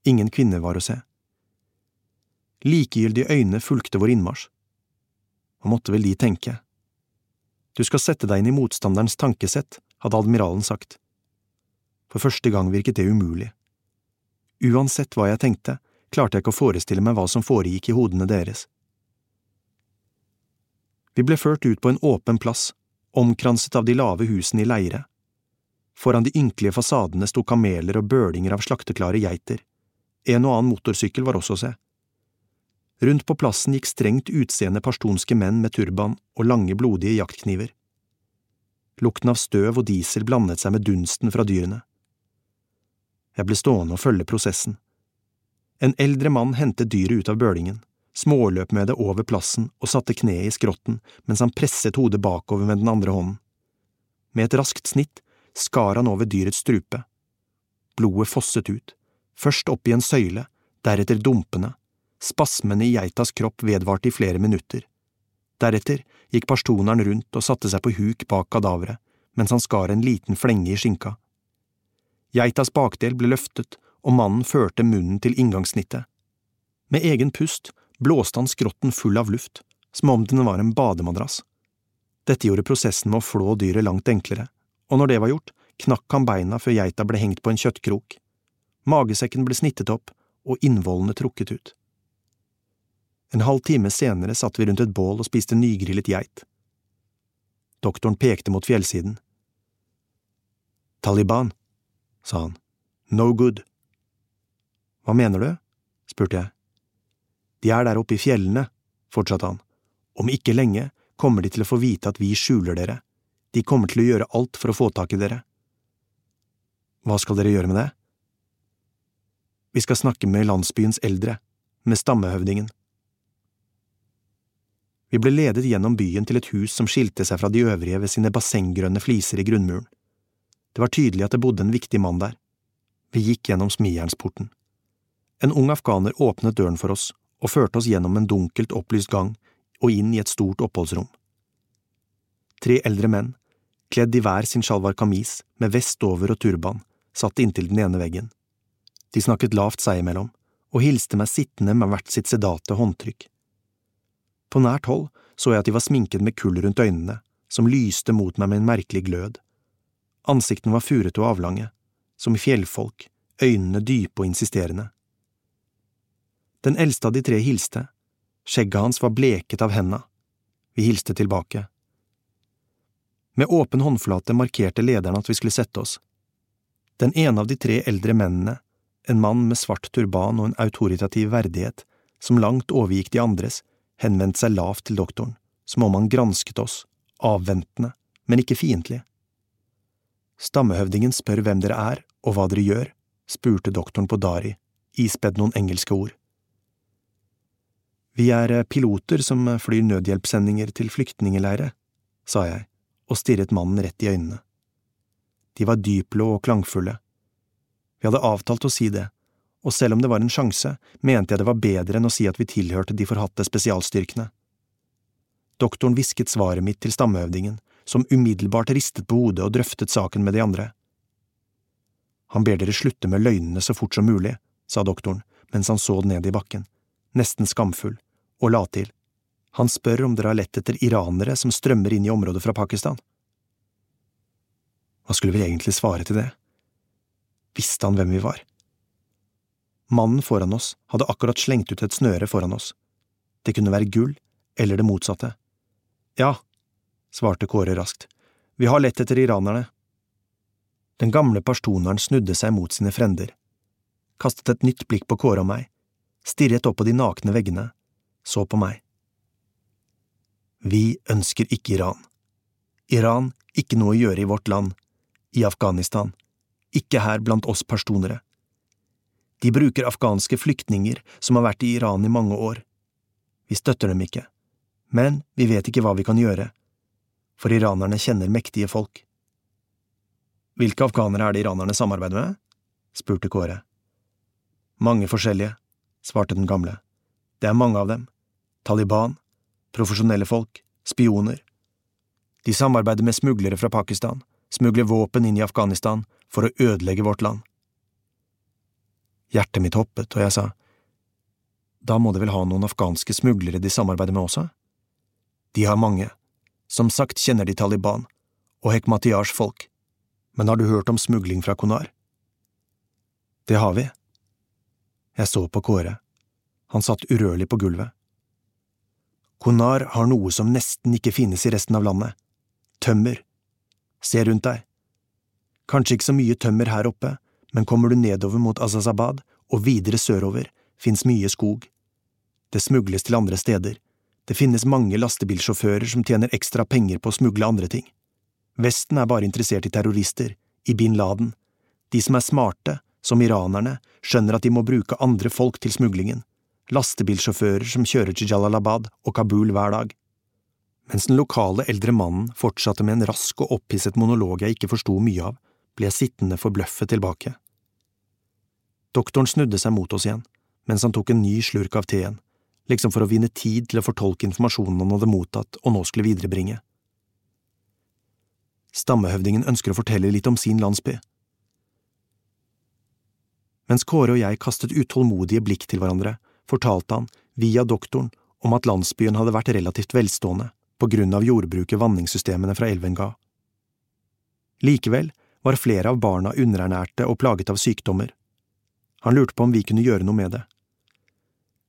Ingen kvinner var å se. Likegyldige øyne fulgte vår innmarsj. Hva måtte vel de tenke? Du skal sette deg inn i motstanderens tankesett, hadde admiralen sagt. For første gang virket det umulig. Uansett hva jeg tenkte, klarte jeg ikke å forestille meg hva som foregikk i hodene deres. Vi ble ført ut på en åpen plass, omkranset av de lave husene i leire. Foran de ynkelige fasadene sto kameler og bølinger av slakteklare geiter. En og annen motorsykkel var også å se. Rundt på plassen gikk strengt utseende pashtunske menn med turban og lange, blodige jaktkniver. Lukten av støv og diesel blandet seg med dunsten fra dyrene. Jeg ble stående og følge prosessen. En eldre mann hentet dyret ut av bølingen, småløp med det over plassen og satte kneet i skrotten mens han presset hodet bakover med den andre hånden. Med et raskt snitt skar han over dyrets strupe. Blodet fosset ut, først opp i en søyle, deretter dumpende. Spasmene i geitas kropp vedvarte i flere minutter. Deretter gikk pashtuneren rundt og satte seg på huk bak kadaveret, mens han skar en liten flenge i skinka. Geitas bakdel ble løftet, og mannen førte munnen til inngangssnittet. Med egen pust blåste han skrotten full av luft, som om den var en bademadrass. Dette gjorde prosessen med å flå dyret langt enklere, og når det var gjort, knakk han beina før geita ble hengt på en kjøttkrok. Magesekken ble snittet opp og innvollene trukket ut. En halv time senere satt vi rundt et bål og spiste nygrillet geit. Doktoren pekte mot fjellsiden. Taliban, sa han. No good. Hva mener du? spurte jeg. De er der oppe i fjellene, fortsatte han. Om ikke lenge kommer de til å få vite at vi skjuler dere. De kommer til å gjøre alt for å få tak i dere. Hva skal dere gjøre med det? Vi skal snakke med landsbyens eldre, med stammehøvdingen. Vi ble ledet gjennom byen til et hus som skilte seg fra de øvrige ved sine bassenggrønne fliser i grunnmuren. Det var tydelig at det bodde en viktig mann der. Vi gikk gjennom smijernsporten. En ung afghaner åpnet døren for oss og førte oss gjennom en dunkelt opplyst gang og inn i et stort oppholdsrom. Tre eldre menn, kledd i hver sin sjalvar kamis med vest over og turban, satt inntil den ene veggen. De snakket lavt seg imellom og hilste meg sittende med hvert sitt sedate håndtrykk. På nært hold så jeg at de var sminket med kull rundt øynene, som lyste mot meg med en merkelig glød. Ansiktene var furete og avlange, som fjellfolk, øynene dype og insisterende. Den eldste av de tre hilste, skjegget hans var bleket av henda, vi hilste tilbake. Med åpen håndflate markerte lederen at vi skulle sette oss. Den ene av de tre eldre mennene, en mann med svart turban og en autoritativ verdighet som langt overgikk de andres, henvendte seg lavt til doktoren, som om han gransket oss, avventende, men ikke fiendtlig. Stammehøvdingen spør hvem dere er og hva dere gjør, spurte doktoren på dari, ispedd noen engelske ord. Vi er eh, piloter som flyr nødhjelpssendinger til flyktningeleire, sa jeg og stirret mannen rett i øynene. De var dypblå og klangfulle. Vi hadde avtalt å si det, og selv om det var en sjanse, mente jeg det var bedre enn å si at vi tilhørte de forhatte spesialstyrkene. Doktoren hvisket svaret mitt til stammehøvdingen, som umiddelbart ristet på hodet og drøftet saken med de andre. Han ber dere slutte med løgnene så fort som mulig, sa doktoren mens han så ned i bakken, nesten skamfull, og la til, han spør om dere har lett etter iranere som strømmer inn i området fra Pakistan. Hva skulle vi egentlig svare til det? Visste han hvem vi var? Mannen foran oss hadde akkurat slengt ut et snøre foran oss. Det kunne være gull, eller det motsatte. Ja, svarte Kåre raskt, vi har lett etter iranerne. Den gamle pashtuneren snudde seg mot sine frender, kastet et nytt blikk på Kåre og meg, stirret opp på de nakne veggene, så på meg. Vi ønsker ikke Iran. Iran, ikke noe å gjøre i vårt land, i Afghanistan, ikke her blant oss pashtunere. De bruker afghanske flyktninger som har vært i Iran i mange år. Vi støtter dem ikke, men vi vet ikke hva vi kan gjøre for iranerne kjenner mektige folk. Hvilke afghanere er det iranerne samarbeider med? spurte Kåre. Mange forskjellige, svarte den gamle. Det er mange av dem. Taliban, profesjonelle folk, spioner. De samarbeider med smuglere fra Pakistan, smugler våpen inn i Afghanistan for å ødelegge vårt land. Hjertet mitt hoppet, og jeg sa, da må de vel ha noen afghanske smuglere de samarbeider med også? De har mange. Som sagt kjenner de Taliban og Hekmatyars folk, men har du hørt om smugling fra Konar? Det har vi. Jeg så på Kåre. Han satt urørlig på gulvet. Konar har noe som nesten ikke finnes i resten av landet. Tømmer. Se rundt deg. Kanskje ikke så mye tømmer her oppe, men kommer du nedover mot Azazabad og videre sørover, fins mye skog. Det smugles til andre steder. Det finnes mange lastebilsjåfører som tjener ekstra penger på å smugle andre ting. Vesten er bare interessert i terrorister, i bin Laden. De som er smarte, som iranerne, skjønner at de må bruke andre folk til smuglingen. Lastebilsjåfører som kjører til Jalalabad og Kabul hver dag. Mens den lokale eldre mannen fortsatte med en rask og opphisset monolog jeg ikke forsto mye av, ble jeg sittende forbløffet tilbake. Doktoren snudde seg mot oss igjen, mens han tok en ny slurk av teen, liksom for å vinne tid til å fortolke informasjonen han hadde mottatt og nå skulle viderebringe. Stammehøvdingen ønsker å fortelle litt om sin landsby. Mens Kåre og jeg kastet utålmodige blikk til hverandre, fortalte han, via doktoren, om at landsbyen hadde vært relativt velstående på grunn av jordbruket vanningssystemene fra elven ga. Likevel var flere av barna underernærte og plaget av sykdommer. Han lurte på om vi kunne gjøre noe med det.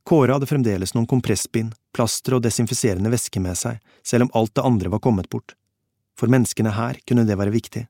Kåre hadde fremdeles noen kompressbind, plaster og desinfiserende væske med seg, selv om alt det andre var kommet bort. For menneskene her kunne det være viktig.